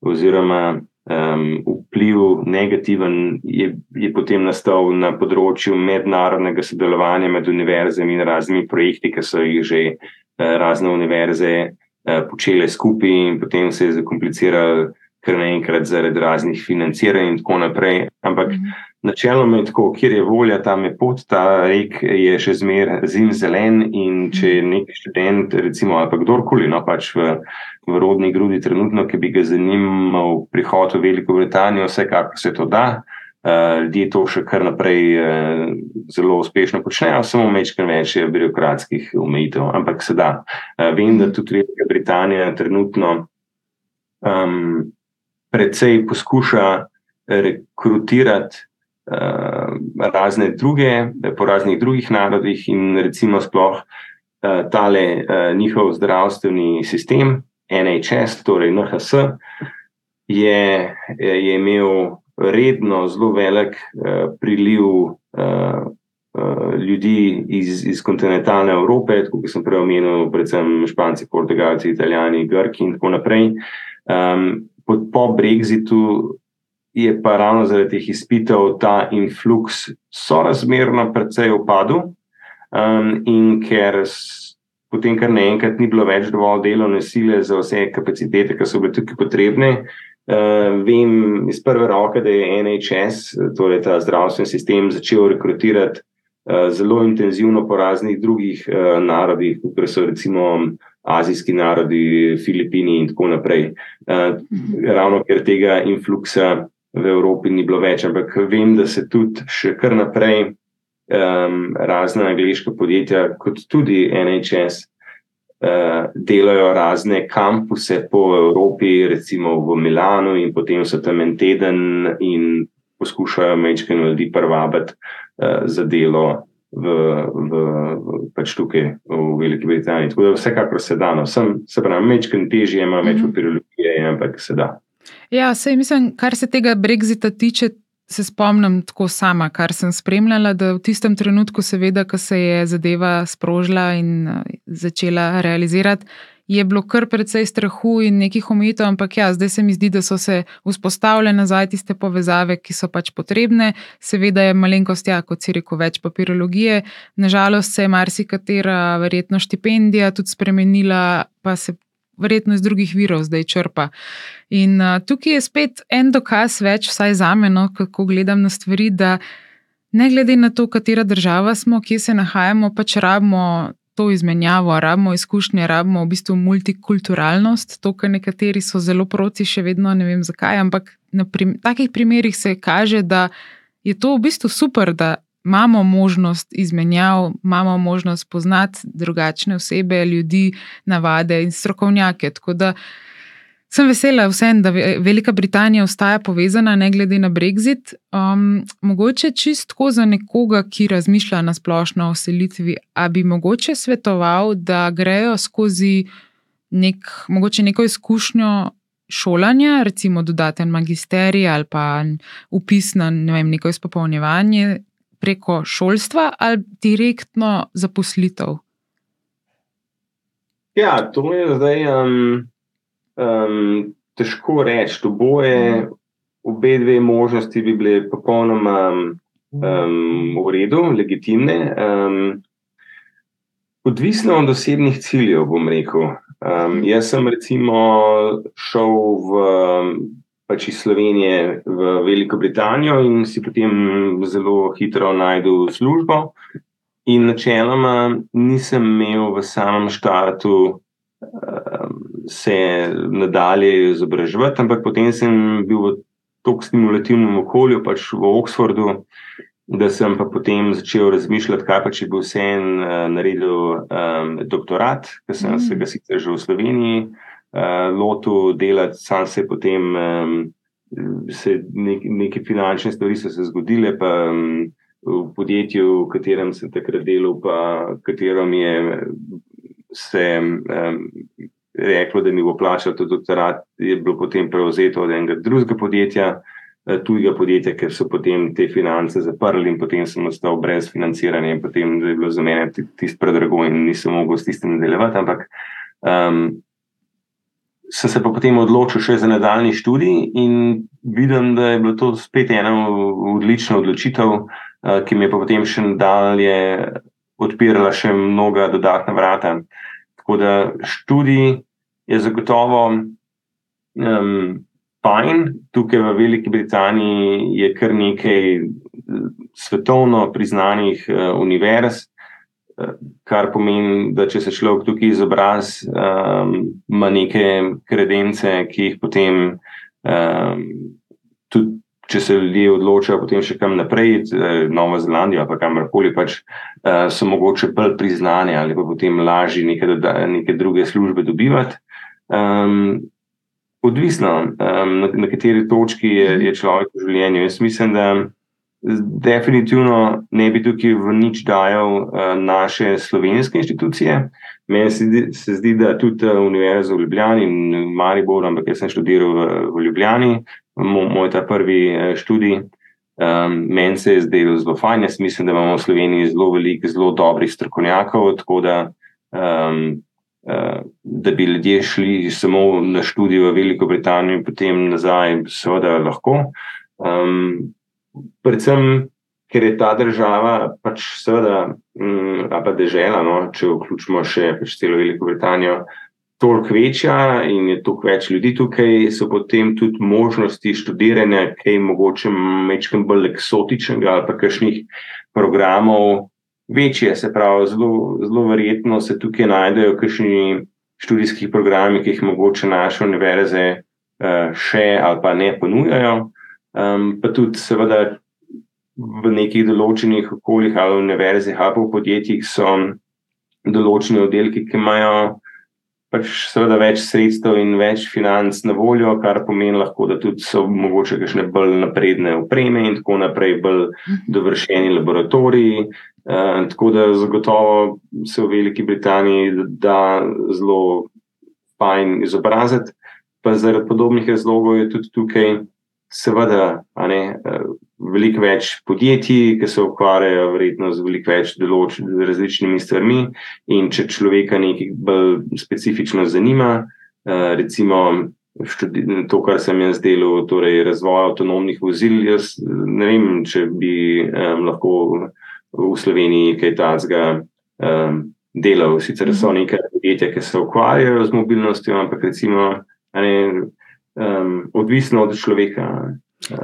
oziroma um, vpliv negativen je, je potem nastal na področju mednarodnega sodelovanja med univerzami in raznimi projekti, ki so jih že uh, razne univerze počele skupaj in potem se je zakompliciralo kar naenkrat zaradi raznih financiranj in tako naprej. Ampak mm -hmm. načeloma je tako, kjer je volja, tam je pot, ta rek je še zmeraj zim zelen. In če je nek študent, recimo, ali pa kdorkoli, no pač v, v rodni grudi, trenutno, ki bi ga zanimal prihod v Veliko Britanijo, vsekakor se to da. Uh, ljudje to še kar naprej uh, zelo uspešno počnejo, samo mečkaj več je birokratskih omejitev, ampak se da. Uh, vem, da tudi Velika Britanija trenutno um, precej poskuša rekrutirati uh, razne druge, po raznih drugih narodih in recimo sploh uh, tale njihov zdravstveni sistem, NHS, torej NHS, je, je imel redno zelo velik priliv. Ljudi iz, iz kontinentalne Evrope, kot sem prej omenil, predvsem Španci, Portugalci, Italijani, Grki in tako naprej. Um, po Brexitu je pa ravno zaradi teh izpitev ta influx sorazmerno precej upadel. Um, in ker potem, kar naenkrat ni bilo več dovolj delovne sile za vse kapacitete, ki so bile tukaj potrebne, uh, vem iz prve roke, da je NHS, torej ta zdravstveni sistem, začel rekrutirati uh, zelo intenzivno po raznih drugih uh, narodih, kot so recimo azijski narodi, Filipini in tako naprej. Uh, ravno ker tega influksa v Evropi ni bilo več, ampak vem, da se tudi še kar naprej um, razna angliška podjetja, kot tudi NHS, uh, delajo razne kampuse po Evropi, recimo v Milano, in potem so tam en teden in poskušajo mečke ljudi privabiti uh, za delo v, v, pač tukaj v Veliki Britaniji. Tako da vsekakor se da, no, sem, se pravi, mečken težje, ima več mhm. papirologije, ampak se da. Ja, sej mislim, kar se tega Brexita tiče. Se spomnim tako sama, kar sem spremljala, da v tistem trenutku, seveda, ko se je zadeva sprožila in začela realizirati, je bilo kar precej strahu in nekih omejitev, ampak ja, zdaj se mi zdi, da so se vzpostavljene nazaj tiste povezave, ki so pač potrebne. Seveda je malenkost, ja, kot si rekel, več papirologije. Nažalost se je marsikatera verjetno štipendija tudi spremenila, pa se verjetno iz drugih virov zdaj črpa. In uh, tukaj je spet en dokaz več, vsaj za me, no, kako gledam na stvari. Ne glede na to, katera država smo, kje se nahajamo, pač rabimo to izmenjavo, rabimo izkušnje, rabimo v bistvu multikulturalnost. To, kar nekateri so zelo proti, še vedno ne vem zakaj, ampak na prim takih primerih se kaže, da je to v bistvu super, da imamo možnost izmenjav, imamo možnost poznati drugačne osebe, ljudi, navade in strokovnjake. Tako da Sem vesela, vsem, da Velika Britanija ostaja povezana, ne glede na Brexit. Um, mogoče čistko za nekoga, ki razmišlja na splošno o selitvi, a bi mogoče svetoval, da grejo skozi nek, neko izkušnjo šolanja, recimo dodaten magisterij ali pa upis na ne vem, neko izpopolnjevanje preko šolstva ali direktno zaposlitev. Ja, to je zdaj. Um um, težko reči. Oboje, obe dve možnosti bi bile popolnoma um, v redu, legitimne. Um, odvisno od osebnih ciljev, bom rekel. Um, jaz sem recimo šel v, pač iz Slovenije v Veliko Britanijo in si potem zelo hitro najdel službo. In načeloma nisem imel v samem štartu se nadalje izobraževati, ampak potem sem bil v tako stimulativnem okolju, pač v Oxfordu, da sem pa potem začel razmišljati, kaj pa če bi vse en uh, naredil um, doktorat, ker sem mm. se ga sicer že v Sloveniji uh, lotil delati, sam se potem. Um, Se nek, neke finančne stvari so se zgodile, pa um, v podjetju, v katerem sem takrat delal, pa katero mi je se um, reklo, da mi bo plačal to doktorat, je bilo potem prevzeto od enega drugega podjetja, eh, tujega podjetja, ker so potem te finance zaprli in potem sem ostal brez financiranja in potem je bilo za mene tisto predrago in nisem mogel s tistim nadaljevati. Ampak um, sem se pa potem odločil še za nadaljni študij in vidim, da je bilo to spet ena odlična odločitev, uh, ki mi je pa potem še nadalje odpirala še mnoga dodatna vrata. Tako da študij je zagotovo um, fajn. Tukaj v Veliki Britaniji je kar nekaj svetovno priznanih uh, univerz, uh, kar pomeni, da če se človek tukaj izobrazi, um, ima neke kredence, ki jih potem um, tudi če se ljudje odločajo potem še kam naprej, eh, Novo Zelandijo ali kamorkoli, pač uh, so mogoče bolj priznane ali pa potem lažje neke, neke druge službe dobivati. Um, odvisno, um, na, na kateri točki je, je človek v življenju. Jaz mislim, da definitivno ne bi tukaj v nič dajal uh, naše slovenske institucije. Meni se, se zdi, da tudi Univerza v Ljubljani in Maribor, ampak jaz sem študiral v, v Ljubljani, moj ta prvi eh, študij. Um, meni se je zdelo zelo fajn, jaz mislim, da imamo v Sloveniji zelo veliko, zelo dobrih strokovnjakov, tako da, um, uh, da bi ljudje šli samo na študij v Veliko Britanijo in potem nazaj, seveda lahko. Um, predvsem, ker je ta država, pač seveda, um, pa dežela, no, če vključimo še pač celo Veliko Britanijo, toliko večja in je toliko več ljudi tukaj, so potem tudi možnosti študiranja, kaj mogoče mečem bolj eksotičnega ali pa kakšnih programov večje. Se pravi, zelo, zelo verjetno se tukaj najdejo kakšni študijski programi, ki jih mogoče naše univerze uh, še ali pa ne ponujajo. Um, pa tudi, seveda, v nekih določenih okoljih ali univerzih ali v podjetjih so določeni oddelki, ki imajo pač seveda več sredstev in več financ na voljo, kar pomeni lahko, da tudi so mogoče kakšne bolj napredne opreme in tako naprej, bolj mhm. dovršeni laboratoriji. Uh, tako da zagotovo se v Veliki Britaniji da zelo fajn izobraziti, pa zaradi podobnih razlogov je tudi tukaj seveda ne, eh, veliko več podjetij, ki se ukvarjajo verjetno z veliko več določenimi različnimi stvarmi. In če človeka nekaj bolj specifično zanima, eh, recimo to, kar sem jaz delal, torej razvoj avtonomnih vozil, jaz ne vem, če bi um, lahko v Sloveniji kaj takega um, delal. Sicer so mhm. neke podjetja, ki se ukvarjajo z mobilnostjo, ampak recimo. Ne, um, odvisno od človeka.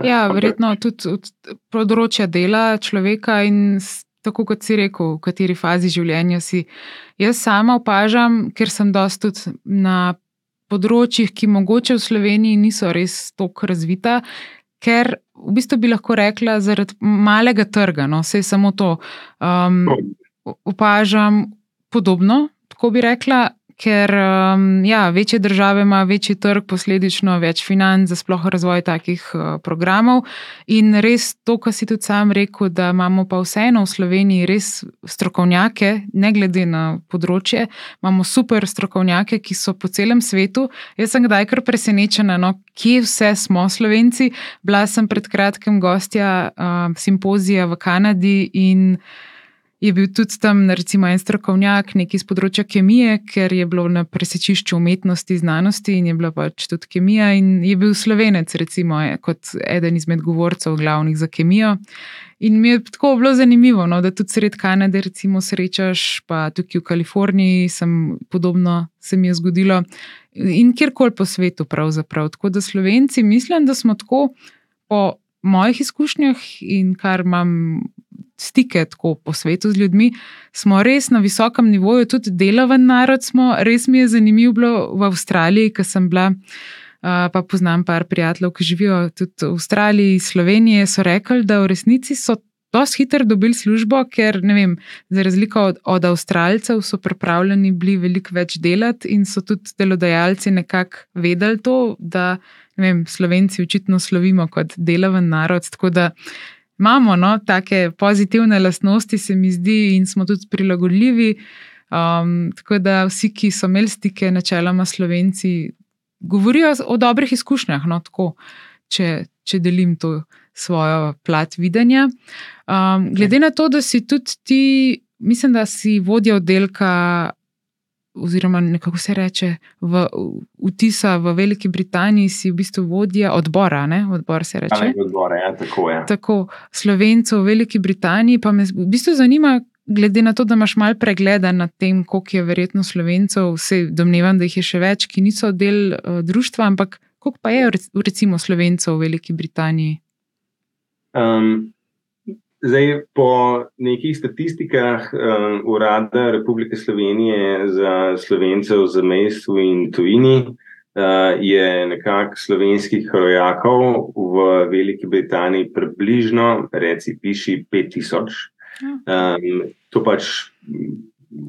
Ja, verjetno tudi od področja dela človeka in tako kot si rekel, v kateri fazi življenja si. Jaz sama opažam, ker sem dosti tudi na področjih, ki mogoče v Sloveniji niso res tako razvita. Ker v bistvu bi lahko rekla, zaradi malega trga, no, vse samo to. Um, opažam podobno, tako bi rekla, ker um, ja, večje države imajo večji trg, posledično več financ za sploh razvoj takih uh, programov. In res to, kar si tudi sam rekel, da imamo pa vseeno v Sloveniji res strokovnjake, ne glede na področje, imamo super strokovnjake, ki so po celem svetu. Jaz sem kdaj kar presenečena, no, kje vse smo Slovenci. Bila sem pred kratkim gostja uh, simpozija v Kanadi in je bil tudi tam, recimo, en strokovnjak, iz področja kemije, ker je bilo na presečišču umetnosti, znanosti in je bila pač tudi kemija. In je bil slovenec, recimo, kot eden izmed govorcev, glavnih za kemijo. In mi je tako bilo zanimivo, no, da tudi sred Kanade, recimo, srečaš, pa tudi v Kaliforniji, sem podobno se mi je zgodilo in kjerkoli po svetu, pravzaprav. Tako da Slovenci, mislim, da smo tako po mojih izkušnjah in kar imam stike tako po svetu z ljudmi, smo res na visokem nivoju, tudi deloven narod smo. Res mi je zanimivo bilo v Avstraliji, ker sem bila pa poznam par prijateljev, ki živijo tudi v Avstraliji, Sloveniji, so rekli, da v resnici so dosti hitro dobili službo, ker vem, za razliko od, od Avstralcev so pripravljeni bili veliko več delati in so tudi delodajalci nekako vedeli to, da vem, Slovenci očitno slovimo kot delaven narod. Tako da imamo no, take pozitivne lastnosti, se mi zdi, in smo tudi prilagodljivi. Um, tako da vsi, ki so imeli stike, načeloma Slovenci, govorijo o dobrih izkušnjah. No, tako, če, če delim to svojo plat videnja. Um, glede na to, da si tudi ti, mislim, da si vodja oddelka. Oziroma, kako se reče, v vtisa v Veliki Britaniji, si v bistvu vodja odbora. Ne? Odbor se reče. Odbor, ja, tako je. Tako, Slovencev v Veliki Britaniji, pa me v bistvu zanima, glede na to, da imaš malo pregleda nad tem, koliko je verjetno Slovencev, vse domnevam, da jih je še več, ki niso del uh, društva, ampak koliko pa je recimo Slovencev v Veliki Britaniji? Um, zdaj, po nekih statistikah um, Urada Republike Slovenije za slovence v zamestju in tujini uh, je nekako slovenskih rojakov v Veliki Britaniji približno, reci, piši 5000. Um, to pač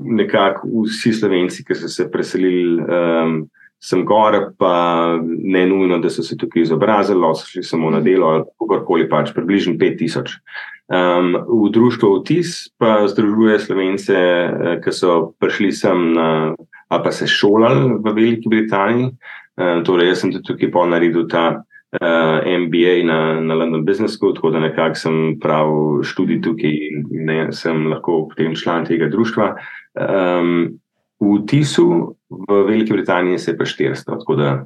nekako vsi slovenci, ki so se preselili. Um, sem gor, pa ne nujno, da so se tukaj izobrazili, so šli samo na delo ali kakorkoli pač, približno 5000. Um, v društvu Otis pa združuje slovence, eh, ki so prišli sem na, ali pa se šolali v Veliki Britaniji. Um, torej, jaz sem tudi tukaj pa naredil ta uh, eh, MBA na, na London Business School, tako da nekako sem prav študij tukaj in ne, sem lahko potem član tega društva. Um, v Tisu, v Veliki Britaniji, se je pa 400, tako da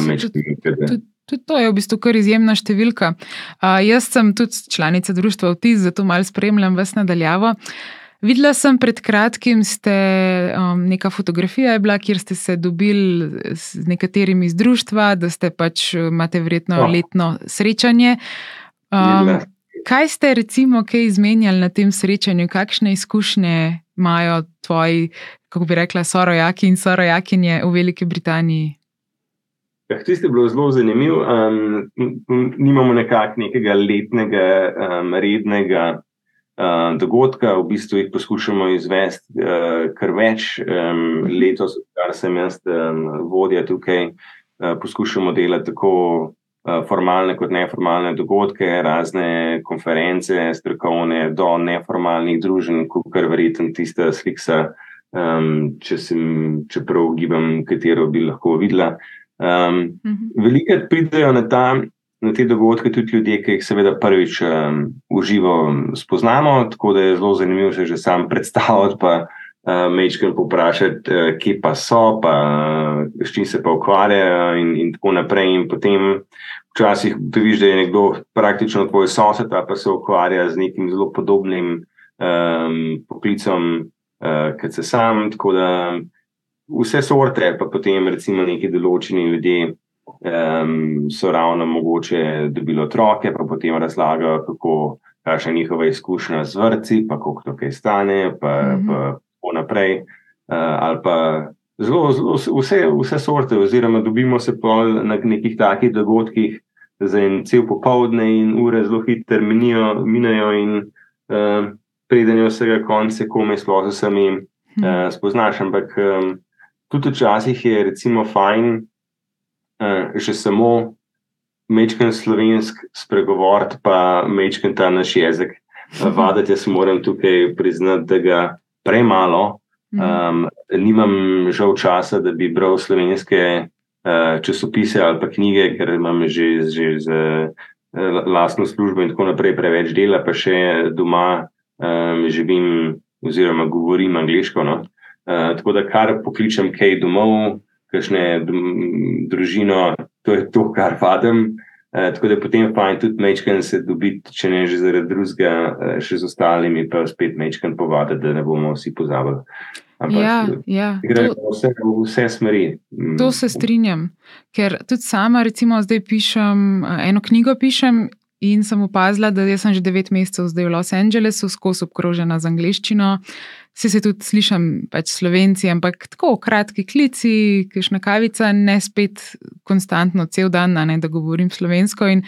mečem nekaj. Tudi to je v bistvu kar izjemna številka. Uh, jaz sem tudi članica društva Vtis, zato malo spremljam vas nadaljavo. Videla sem pred kratkim, ste um, neka fotografija je bila, kjer ste se dobili z nekaterimi iz društva, da ste pač imate verjetno oh. letno srečanje. Um, kaj ste recimo kaj izmenjali na tem srečanju, kakšne izkušnje imajo tvoji kako bi rekla, sorojaki in sorojakinje v Veliki Britaniji? Ja, tisti je bilo zelo zanimiv. Um, nimamo nekakšnega letnega, um, rednega uh, dogodka, v bistvu jih poskušamo izvesti uh, kar več. Um, letos, kar sem jaz um, vodja tukaj, uh, poskušamo delati tako uh, formalne kot neformalne dogodke, razne konference, strokovne, do neformalnih družen, kot kar verjetno tista slika um, če sem, čeprav gibam, katero bi lahko videla. Um, -huh. Veliko pridejo na, ta, na te dogodke tudi ljudje, ki jih seveda prvič um, v živo spoznamo, tako da je zelo zanimivo se že sam predstaviti. Pa, Uh, Mečkaj poprašati, uh, kje pa so, pa uh, s čim se pa ukvarjajo, in, in tako naprej. In potem, včasih, vidiš, da je nekdo praktično tvoj sosed, pa se ukvarja z nekim zelo podobnim um, poklicom, uh, kot se sam. Tako da vse sorte, pa potem recimo neki določeni ljudje um, so ravno mogoče dobili otroke, pa potem razlagajo, kako. Kakšna je njihova izkušnja z vrci, pa koliko to kaj stane, pa tako naprej. Uh, ali pa zelo, zelo, vse, vse sorte, oziroma dobimo se na nekih takih dogodkih za en cel popoldne, in ure zelo hitro minijo, in uh, preden je vsega konca, komaj sploh z vsemi uh, spoznaš. Ampak um, tudi včasih je recimo fajn, uh, že samo mečken slovensk spregovoriti, pa mečken ta naš jezik. Vadati, jaz moram tukaj priznati, da ga premalo. Um, nimam žal časa, da bi bral slovenske uh, časopise ali pa knjige, ker imam že, že z uh, lastno službo in tako naprej preveč dela, pa še doma um, živim oziroma govorim angliško. No? Uh, tako da kar pokličem kaj domov, kakšne družino, to je to, kar vadim. Uh, tako da potem fajn tudi mečken se dobiti, če ne že zaradi drugega, uh, še z ostalimi, pa spet mečken povaditi, da ne bomo vsi pozabili. Ampak, ja, ja. Gre to, vse, vse smeri. Mm. To se strinjam, ker tudi sama, recimo, zdaj pišem eno knjigo, pišem in sem opazila, da sem že devet mesecev zdaj v Los Angelesu, skozi obkrožena z angliščino. Vsi se tudi slišim, pač slovenci, ampak tako kratki klici, kišna kavica, ne spet konstantno cel dan, ne, da govorim slovensko. In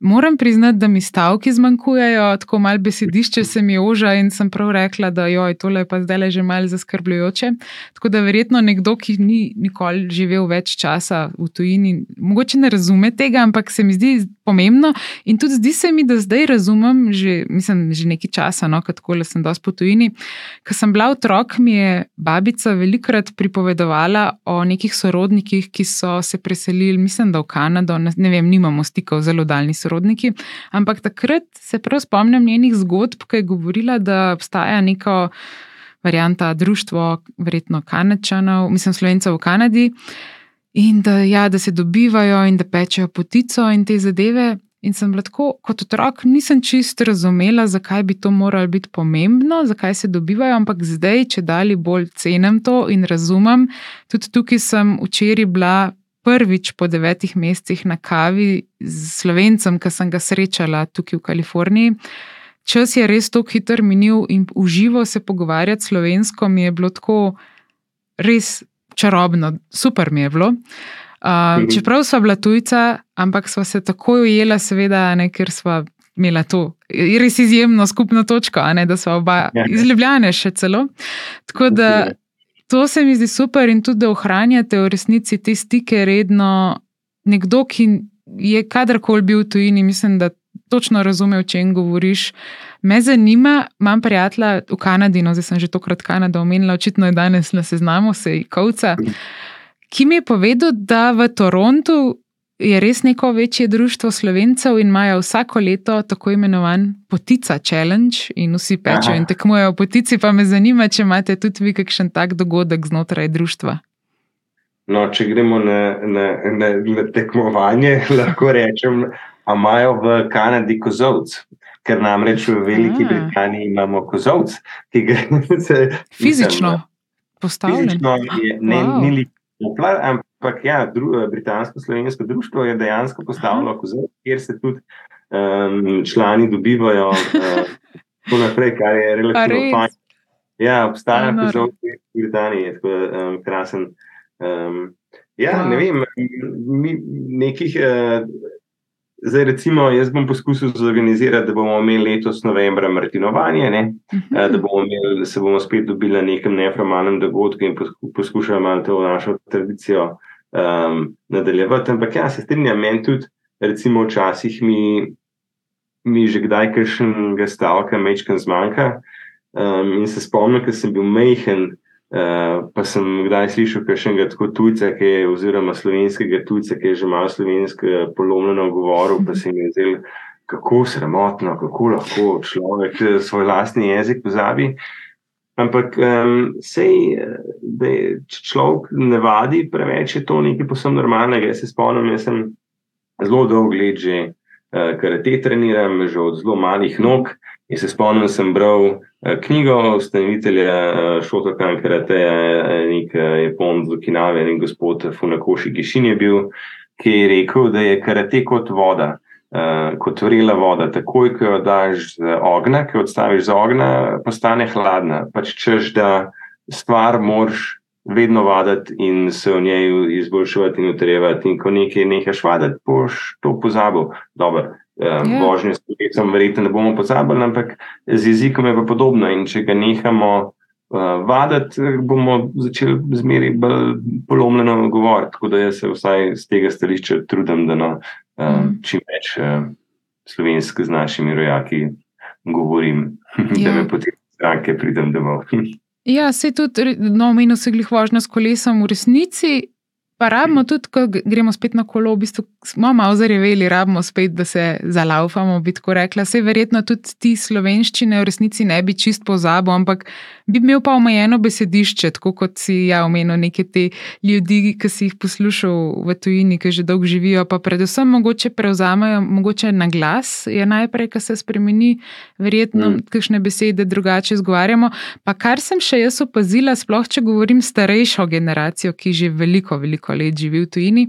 Moram priznati, da mi stavki zmanjkujejo, tako malo besedišče se mi oža in sem prav rekla, da joj, tole je pa zdaj le že malo zaskrbljujoče. Tako da verjetno nekdo, ki ni nikoli živel več časa v tujini, mogoče ne razume tega, ampak se mi zdi pomembno in tudi zdi se mi, da zdaj razumem, že, mislim, že nekaj časa, no, kako le sem dosti po tujini. Ker sem bila otrok, mi je babica velikrat pripovedovala o nekih sorodnikih, ki so se preselili, mislim, da v Kanado, ne vem, nimamo stikov zelo daljni sorodniki sorodniki. Ampak takrat se prav spomnim njenih zgodb, ki je govorila, da obstaja neko varianta društvo, verjetno kanadčanov, mislim, slovencev v Kanadi. In da, ja, da se dobivajo in da pečejo potico in te zadeve. In sem bila tako, kot otrok, nisem čisto razumela, zakaj bi to moralo biti pomembno, zakaj se dobivajo, ampak zdaj, če dalje bolj cenim to in razumem. Tudi tukaj sem včeraj bila prvič po devetih mesecih na kavi z slovencem, ki sem ga srečala tukaj v Kaliforniji. Čas je res tako hiter minil in uživo se pogovarjati slovensko mi je bilo tako res čarobno, super mi je bilo. Uh, čeprav sva bila tujca, ampak sva se tako ujela, seveda, ne, ker sva imela to res izjemno skupno točko, ne, da sva oba ja, iz Ljubljane še celo. Tako da To se mi zdi super in tudi, da ohranjate v resnici te stike redno. Nekdo, ki je kadarkoli bil tujini, mislim, da točno razume, o čem govoriš. Me zanima, imam prijatelja v Kanadi, no zdaj sem že tokrat Kanado omenila, očitno je danes na seznamu, se je Kovca, ki mi je povedal, da v Torontu je res neko večje društvo slovencev in imajo vsako leto tako imenovan Potica Challenge in vsi pečejo in tekmujejo v potici. Pa me zanima, če imate tudi vi kakšen tak dogodek znotraj društva. No, če gremo na, na, na, na tekmovanje, lahko rečem, da imajo v Kanadi kozovc. Ker namreč v Veliki Britaniji imamo kozovc, ki ga se fizično postavlja. Fizično je ne, wow. ni poplar, ampak ja, dru, britansko-slovensko društvo je dejansko postavilo kozor, kjer se tudi um, člani dobivajo uh, naprej, kar je relativno fajn. Ja, obstaja kozor v Britaniji, tako um, krasen. Um, ja, ne vem, mi nekih. Uh, Zdaj, recimo, jaz bom poskusil zorganizirati, da bomo imeli letos novembra Martinovanje, uh mhm. -huh. da bomo imeli, se bomo spet dobili na nekem neformalnem dogodku in poskušali malo to našo tradicijo um, nadaljevati. Ampak ja, se strinjam, meni tudi, recimo, včasih mi, mi že kdaj kakšnega stavka mečkam zmanjka. Um, in se spomnim, ker sem bil mehen. Uh, pa sem kdaj slišal, da je tako tujca, ki je, oziroma slovenskega tujca, ki je že malo slovensko polomljeno govoril, pa se mi je zdelo, kako sramotno, kako lahko človek svoj lastni jezik pozabi. Ampak um, sej, da je, če človek ne vadi preveč, je to nekaj posebno normalnega. Jaz se spomnim, jaz sem zelo dolgo let že uh, karate treniram, že od zelo malih nog. In se spomnim, da sem bral Eh, knjigo ustanovitelja eh, Šotokan Karateja, eh, nek Japon z Okinave, en gospod Funakoši Gišin je bil, ki je rekel, da je karate kot voda, kot vrela voda. Takoj, ko jo daš z ognja, ko jo odstaviš z ognja, postane hladna. Pač češ, da stvar moraš vedno vaditi in se v njej izboljševati in utrjevati. In ko nekaj nehaš vaditi, boš to pozabil. Dobro, yeah. božnje s slovecem, verjetno ne bomo pozabili, ampak z jezikom je pa podobno. In če ga nehamo uh, vaditi, bomo začeli zmeri bolj polomljeno govoriti. Tako da jaz se vsaj z tega stališča trudim, da no, um, čim več uh, slovensk z našimi rojaki govorim, yeah. da me potem stranke pridem domov. Ja, se tudi, no, omenil si glih vožnja s kolesom v resnici. Pa rabimo tudi, ko gremo spet na kolo, v bistvu smo malo zareveli, rabimo spet, da se zalaufamo, bi tako rekla. Vse verjetno tudi ti slovenščine v resnici ne bi čist pozabo, ampak bi imel pa omejeno besedišče, tako kot si ja omenil neke te ljudi, ki si jih poslušal v tujini, ki že dolgo živijo, pa predvsem mogoče prevzamejo, mogoče na glas je najprej, ki se spremeni, verjetno mm. kakšne besede drugače izgovarjamo. Pa kar sem še jaz opazila, sploh če govorim starejšo generacijo, ki že veliko, veliko let živi v tujini.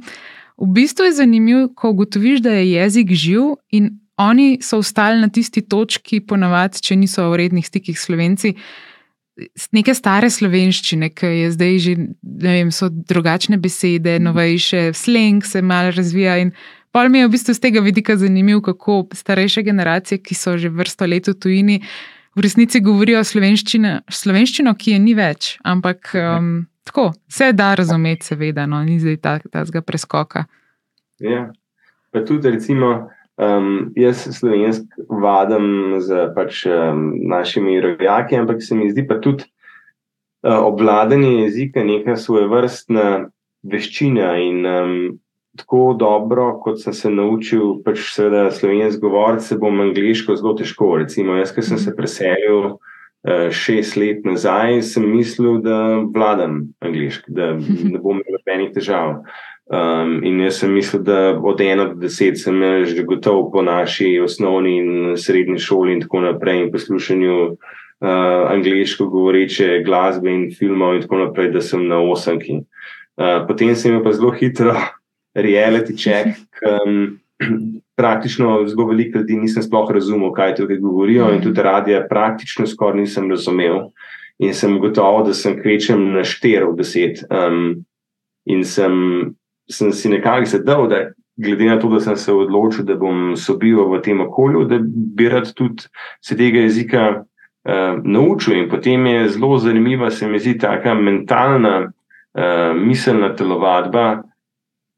V bistvu je zanimivo, ko ugotoviš, da je jezik živ in oni so ostali na tisti točki, ponavadi, če niso v rednih stikih s slovenci. Neke stare slovenščine, ki je zdaj že, ne vem, so drugačne besede, novejše, sleng se malo razvija. In pol mi je v bistvu z tega vidika zanimivo, kako starejše generacije, ki so že vrsto let v tujini, v resnici govorijo slovenščino, ki je ni več. Ampak um, tako, vse da razumeti, seveda, no, ni zdaj ta, ta zga preskoka. Ja, pa tudi recimo. Um, jaz slovenski vadim z pač, um, našimi rojaki, ampak se mi zdi pa tudi uh, obvladanje jezika neka svoje vrstna veščina. In um, tako dobro, kot sem se naučil, pač seveda slovenski govoriti, se bom angliško zelo težko. Recimo, jaz, ki sem se preselil šest let nazaj, sem mislil, da vladam angliško, da ne bom imel nobenih težav. Um, in jaz sem mislil, da od 1 do 10 sem že gotov po naši osnovni in srednji šoli in tako naprej, in poslušanju uh, angliško govoreče glasbe in filmov, in tako naprej, da sem na osemki. Uh, potem sem imel pa zelo hitro reality check. Um, Praktično zelo veliko ljudi nisem sploh razumel, kaj tukaj govorijo, in tudi radije praktično skoraj nisem razumel. In sem gotovo, da sem kvečem na 4 od 10. Um, in sem sem si nekako zadal, da glede na to, da sem se odločil, da bom sobival v tem okolju, da bi rad tudi se tega jezika uh, naučil. In potem je zelo zanimiva, se mi zdi, ta mentalna, uh, miselna telovadba.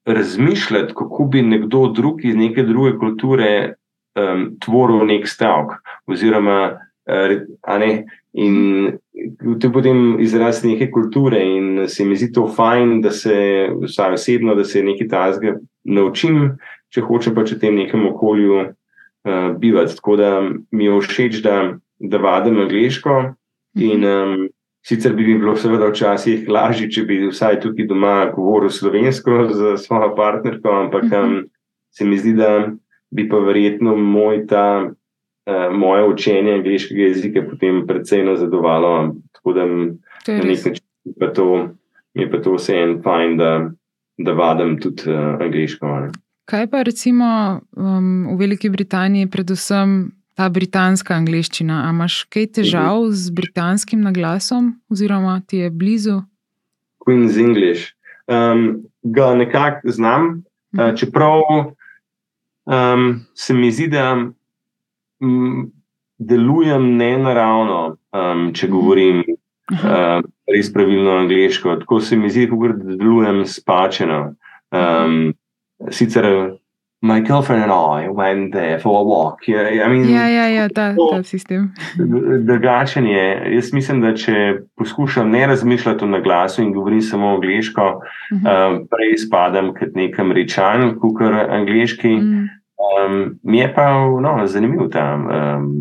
Razmišljati, kako bi nekdo drug iz neke druge kulture um, tvoril nek stavek, oziroma, uh, ne, in to je potem izraz neke kulture in se mi zdi to fajn, da se vsaj osebno, da se nekaj tazga naučim, če hočem pač v tem nekem okolju uh, bivati. Tako da mi je všeč, da, da vadim angliško in um, sicer bi mi bilo seveda včasih lažje, če bi vsaj tukaj doma govoril slovensko z svojo partnerko, ampak um, se mi zdi, da bi pa verjetno moj ta uh, moje učenje angliškega jezika potem precej nazadovalo. Tako da na nek način pa to, je pa to vse en fajn, da, da vadim tudi uh, angliško. Ne. Kaj pa recimo um, v Veliki Britaniji, predvsem ta britanska angliščina? Ali imaš kaj težav mhm. -huh. z britanskim naglasom, oziroma ti je blizu? Queen's English. Um, ga nekako znam, uh uh, mhm. čeprav um, se mi zdi, da delujem ne naravno, um, če govorim uh, res pravilno angliško. Tako se mi zdi, da delujem spačeno. Um, sicer. My girlfriend and I went there for a walk. I mean, ja, ja, ja, ta, ta sistem. Drugačen je. Jaz mislim, da če poskušam ne razmišljati na glasu in govorim samo angliško, uh -huh. um, prej spadam kot nek američan, kot angliški. Uh mm. -huh. Um, mi je pa no, zanimiv ta um,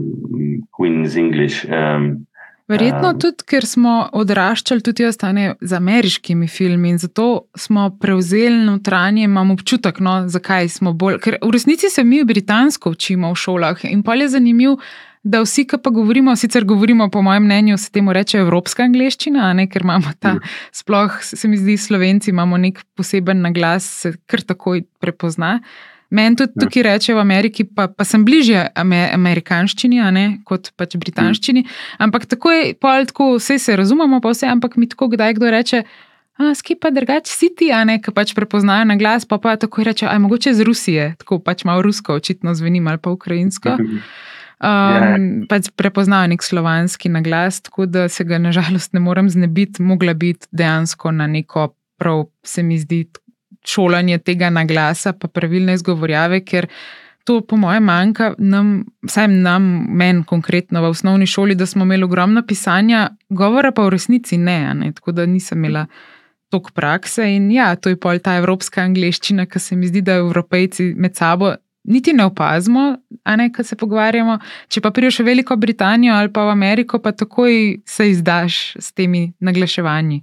Queen's English. Um, Verjetno um, tudi, ker smo odraščali tudi ostane z ameriškimi filmi in zato smo prevzeli notranje, imam občutek, no, zakaj smo bolj. Ker v resnici se mi britansko učimo v šolah in pa je zanimivo, da vsi, ki pa govorimo, sicer govorimo, po mojem mnenju, se temu reče evropska angliščina, ne, ker imamo ta, mm. sploh se mi zdi, slovenci imamo nek poseben naglas, se kar takoj prepozna. Meni tudi ja. tukaj reče v Ameriki, pa, pa sem bližje amerikanščini, ne, kot pač britanščini. Ampak tako je, pol tako, vse se razumemo, pa vse, ampak mi tako kdaj kdo reče, skipa drugače si ti, a ne, ki pač prepoznajo na glas, pa pa tako reče, aj mogoče z Rusije, tako pač malo rusko, očitno zveni ali pa ukrajinsko. Um, pač prepoznajo nek slovanski naglas, tako da se ga nažalost ne morem znebiti, mogla biti dejansko na neko, prav se mi zdi, šolanje tega naglasa, pa pravilne izgovorjave, ker to, po mojem, manjka nam, vsaj nam, meni konkretno v osnovni šoli, da smo imeli ogromno pisanja, govora pa v resnici ne, ne? tako da nisem imela. Tok prakse in ja, to je pol ta evropska angliščina, ki se mi zdi, da evropejci med sabo niti ne opazimo, a ne, ko se pogovarjamo. Če pa priješ v Veliko Britanijo ali pa v Ameriko, pa takoj se izdaš s temi naglaševanji.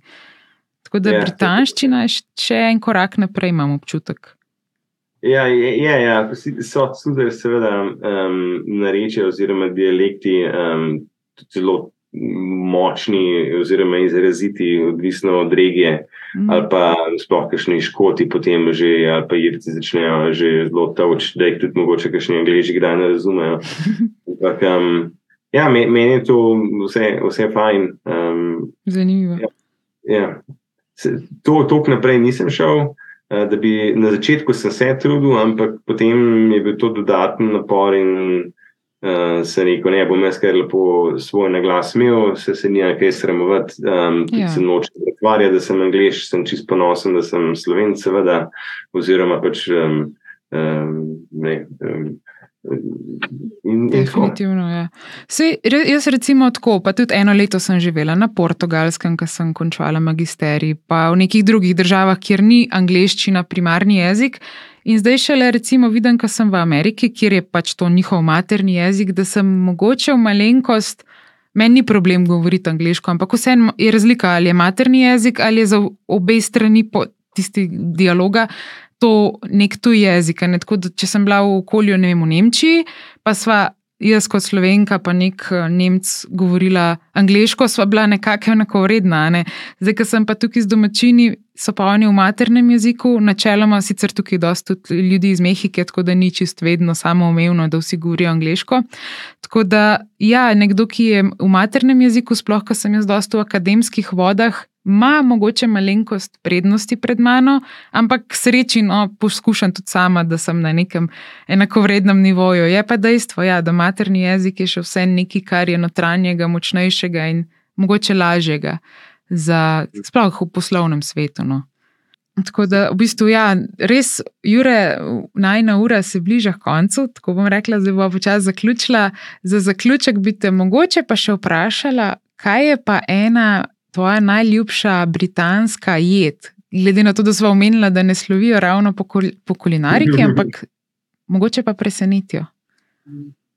Tako da ja, britanščina je še en korak naprej, imam občutek. Ja, ja, ja, so tudi, seveda, um, nareče oziroma dialekti um, zelo močni oziroma izraziti, odvisno od regije. Mm. Ali pa sploh kakšni škoti, potem že, ali pa irci začnejo že zelo toč, da jih tudi mogoče kakšni angliži kdaj ne razumejo. Ampak, um, ja, meni je to vse, vse fajn. Um, Zanimivo. Ja, ja. To, to naprej nisem šel. Da bi na začetku se trudil, ampak potem je bil to dodaten napor in uh, se rekel, ne bom jaz kar lepo svoj naglas imel, se se ni kaj sramovati, um, tudi ja. se noče pretvarjati, da sem angliš, sem čist ponosen, da sem slovenc, seveda, oziroma pač um, um, ne. Um, In, Definitivno je. Ja. Jaz, recimo, tako, pa tudi eno leto sem živela na portugalskem, ko sem končala magisterij, pa v nekih drugih državah, kjer ni angliščina primarni jezik. In zdaj šele, recimo, vidim, ko sem v Ameriki, kjer je pač to njihov materni jezik, da sem mogoče v malenkost, meni ni problem govoriti angliško, ampak vseeno je razlika, ali je materni jezik ali je za obe strani tisti dialoga. To nek tuj jezik. Ne? Tako, če sem bila v okolju ne vem, v Nemčiji, pa sva jaz kot slovenka, pa nek eh, Nemc govorila angliško, sva bila nekako enako vredna. Ne? Zdaj, ko sem pa tukaj z domačini, so pa oni v maternem jeziku, načeloma sicer tukaj dosta ljudi iz Mehike, tako da ni čist vedno samoumevno, da vsi govorijo angliško. Tako da, ja, nekdo, ki je v maternem jeziku, sploh, ko sem jaz dosta v akademskih vodah, ima mogoče malenkost prednosti pred mano, ampak sreči, no, poskušam tudi sama, da sem na nekem enakovrednem nivoju. Je pa dejstvo, ja, da materni jezik je še vse nekaj, kar je notranjega, močnejšega in mogoče lažjega za sploh v poslovnem svetu. No. Tako da, v bistvu, ja, res, Jure, najna ura se bliža koncu. Tako bom rekla, da bo počasi zaključila. Za zaključek bi te mogoče pa še vprašala, kaj je pa ena tvoja najljubša britanska jed? Glede na to, da smo omenili, da ne slovijo ravno po, kul po kulinariki, ampak mogoče pa presenetijo.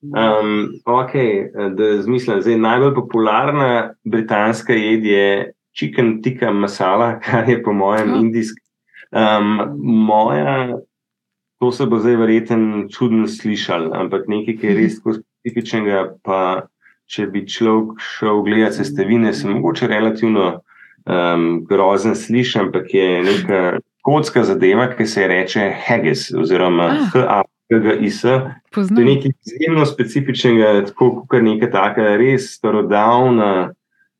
Um, ok, da zmislim. Zdaj, najbolj popularna britanska jed je chicken tikka masala, kar je po mojem oh. indijski. Um, moja, to se bo zdaj verjetno čudno slišal, ampak nekaj, kar je res specifičnega, pa če bi človek šel gledati sestavine, se mogoče relativno um, grozen sliši, ampak je neka kocka zadeva, ki se reče Haggis oziroma ah. HAGIS. To je nekaj izjemno specifičnega, tako kot neka taka res starodavna,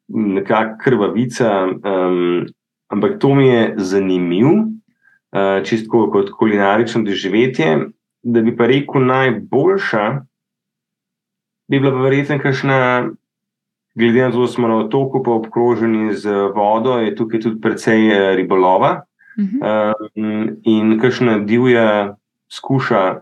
nekakšna krvavica. Um, ampak to mi je zanimivo, uh, čisto kot kulinarično doživetje. Da bi pa rekel najboljša, bi bila verjetno kakšna, glede na to, da smo na otoku, pa obkroženi z vodo, je tukaj tudi precej eh, ribolova. Uh -huh. um, in kakšna divja skuša,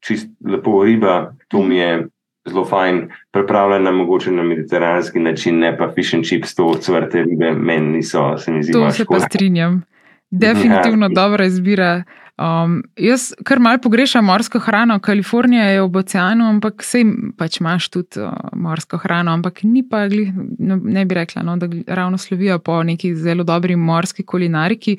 čist lepo riba, to mi je. Zelo fajn, pripravljena mogoče na mediteranski način, ne pa fish and chips, to odvrte ribe, meni niso, se mi zdi. To se pa strinjam. Definitivno ja. dobra izbira. Um, jaz kar mal pogrešam morsko hrano, Kalifornija je ob oceanu, ampak sej pač imaš tudi uh, morsko hrano, ampak ni pa, no, ne bi rekla, no, da ravno slovijo po neki zelo dobri morski kulinariki.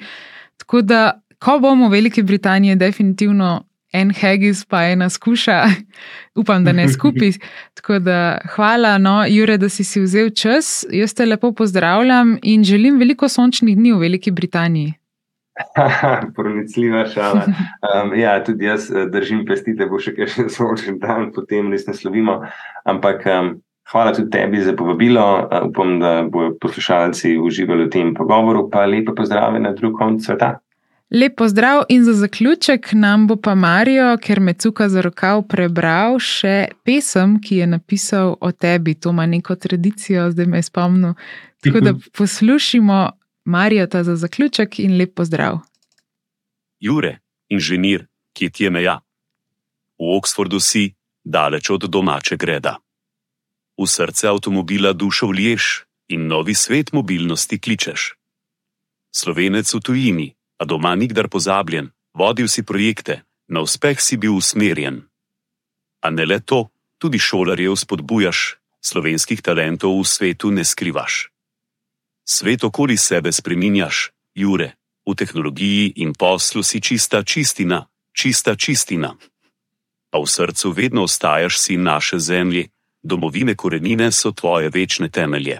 Tako da, ko bomo v Veliki Britaniji, definitivno en hegis, pa ena skuša, upam, da ne skupaj. Tako da, hvala, no, Jure, da si si vzel čas. Jaz te lepo pozdravljam in želim veliko sončnih dni v Veliki Britaniji. Pronicljiva šala. Um, ja, tudi jaz eh, držim pesti, da bo še kaj sončen dan, potem res ne slovimo. Ampak um, hvala tudi tebi za povabilo. Uh, upam, da bodo poslušalci uživali v tem pogovoru. Pa lepo pozdrav na drug konc sveta. Lep pozdrav in za zaključek nam bo pa Marijo, ker me cuka za rokav, prebral še pesem, ki je napisal o tebi. To ima neko tradicijo, zdaj me je spomnil. Tako da poslušimo Marijata za zaključek in lep pozdrav. Jure, inženir, ki ti je meja. V Oxfordu si, daleč od domače greda. V srce avtomobila dušo vliješ in novi svet mobilnosti kličeš. Slovenec v tujini, a doma nikdar pozabljen, vodil si projekte, na uspeh si bil usmerjen. A ne le to, tudi šolarje vzpodbujaš, slovenskih talentov v svetu ne skrivaš. Svet okoli sebe spreminjaš, Jure, v tehnologiji in poslu si čista čistina, čista čistina. Pa v srcu vedno ostajaš si naše zemlje, domovine korenine so tvoje večne temelje.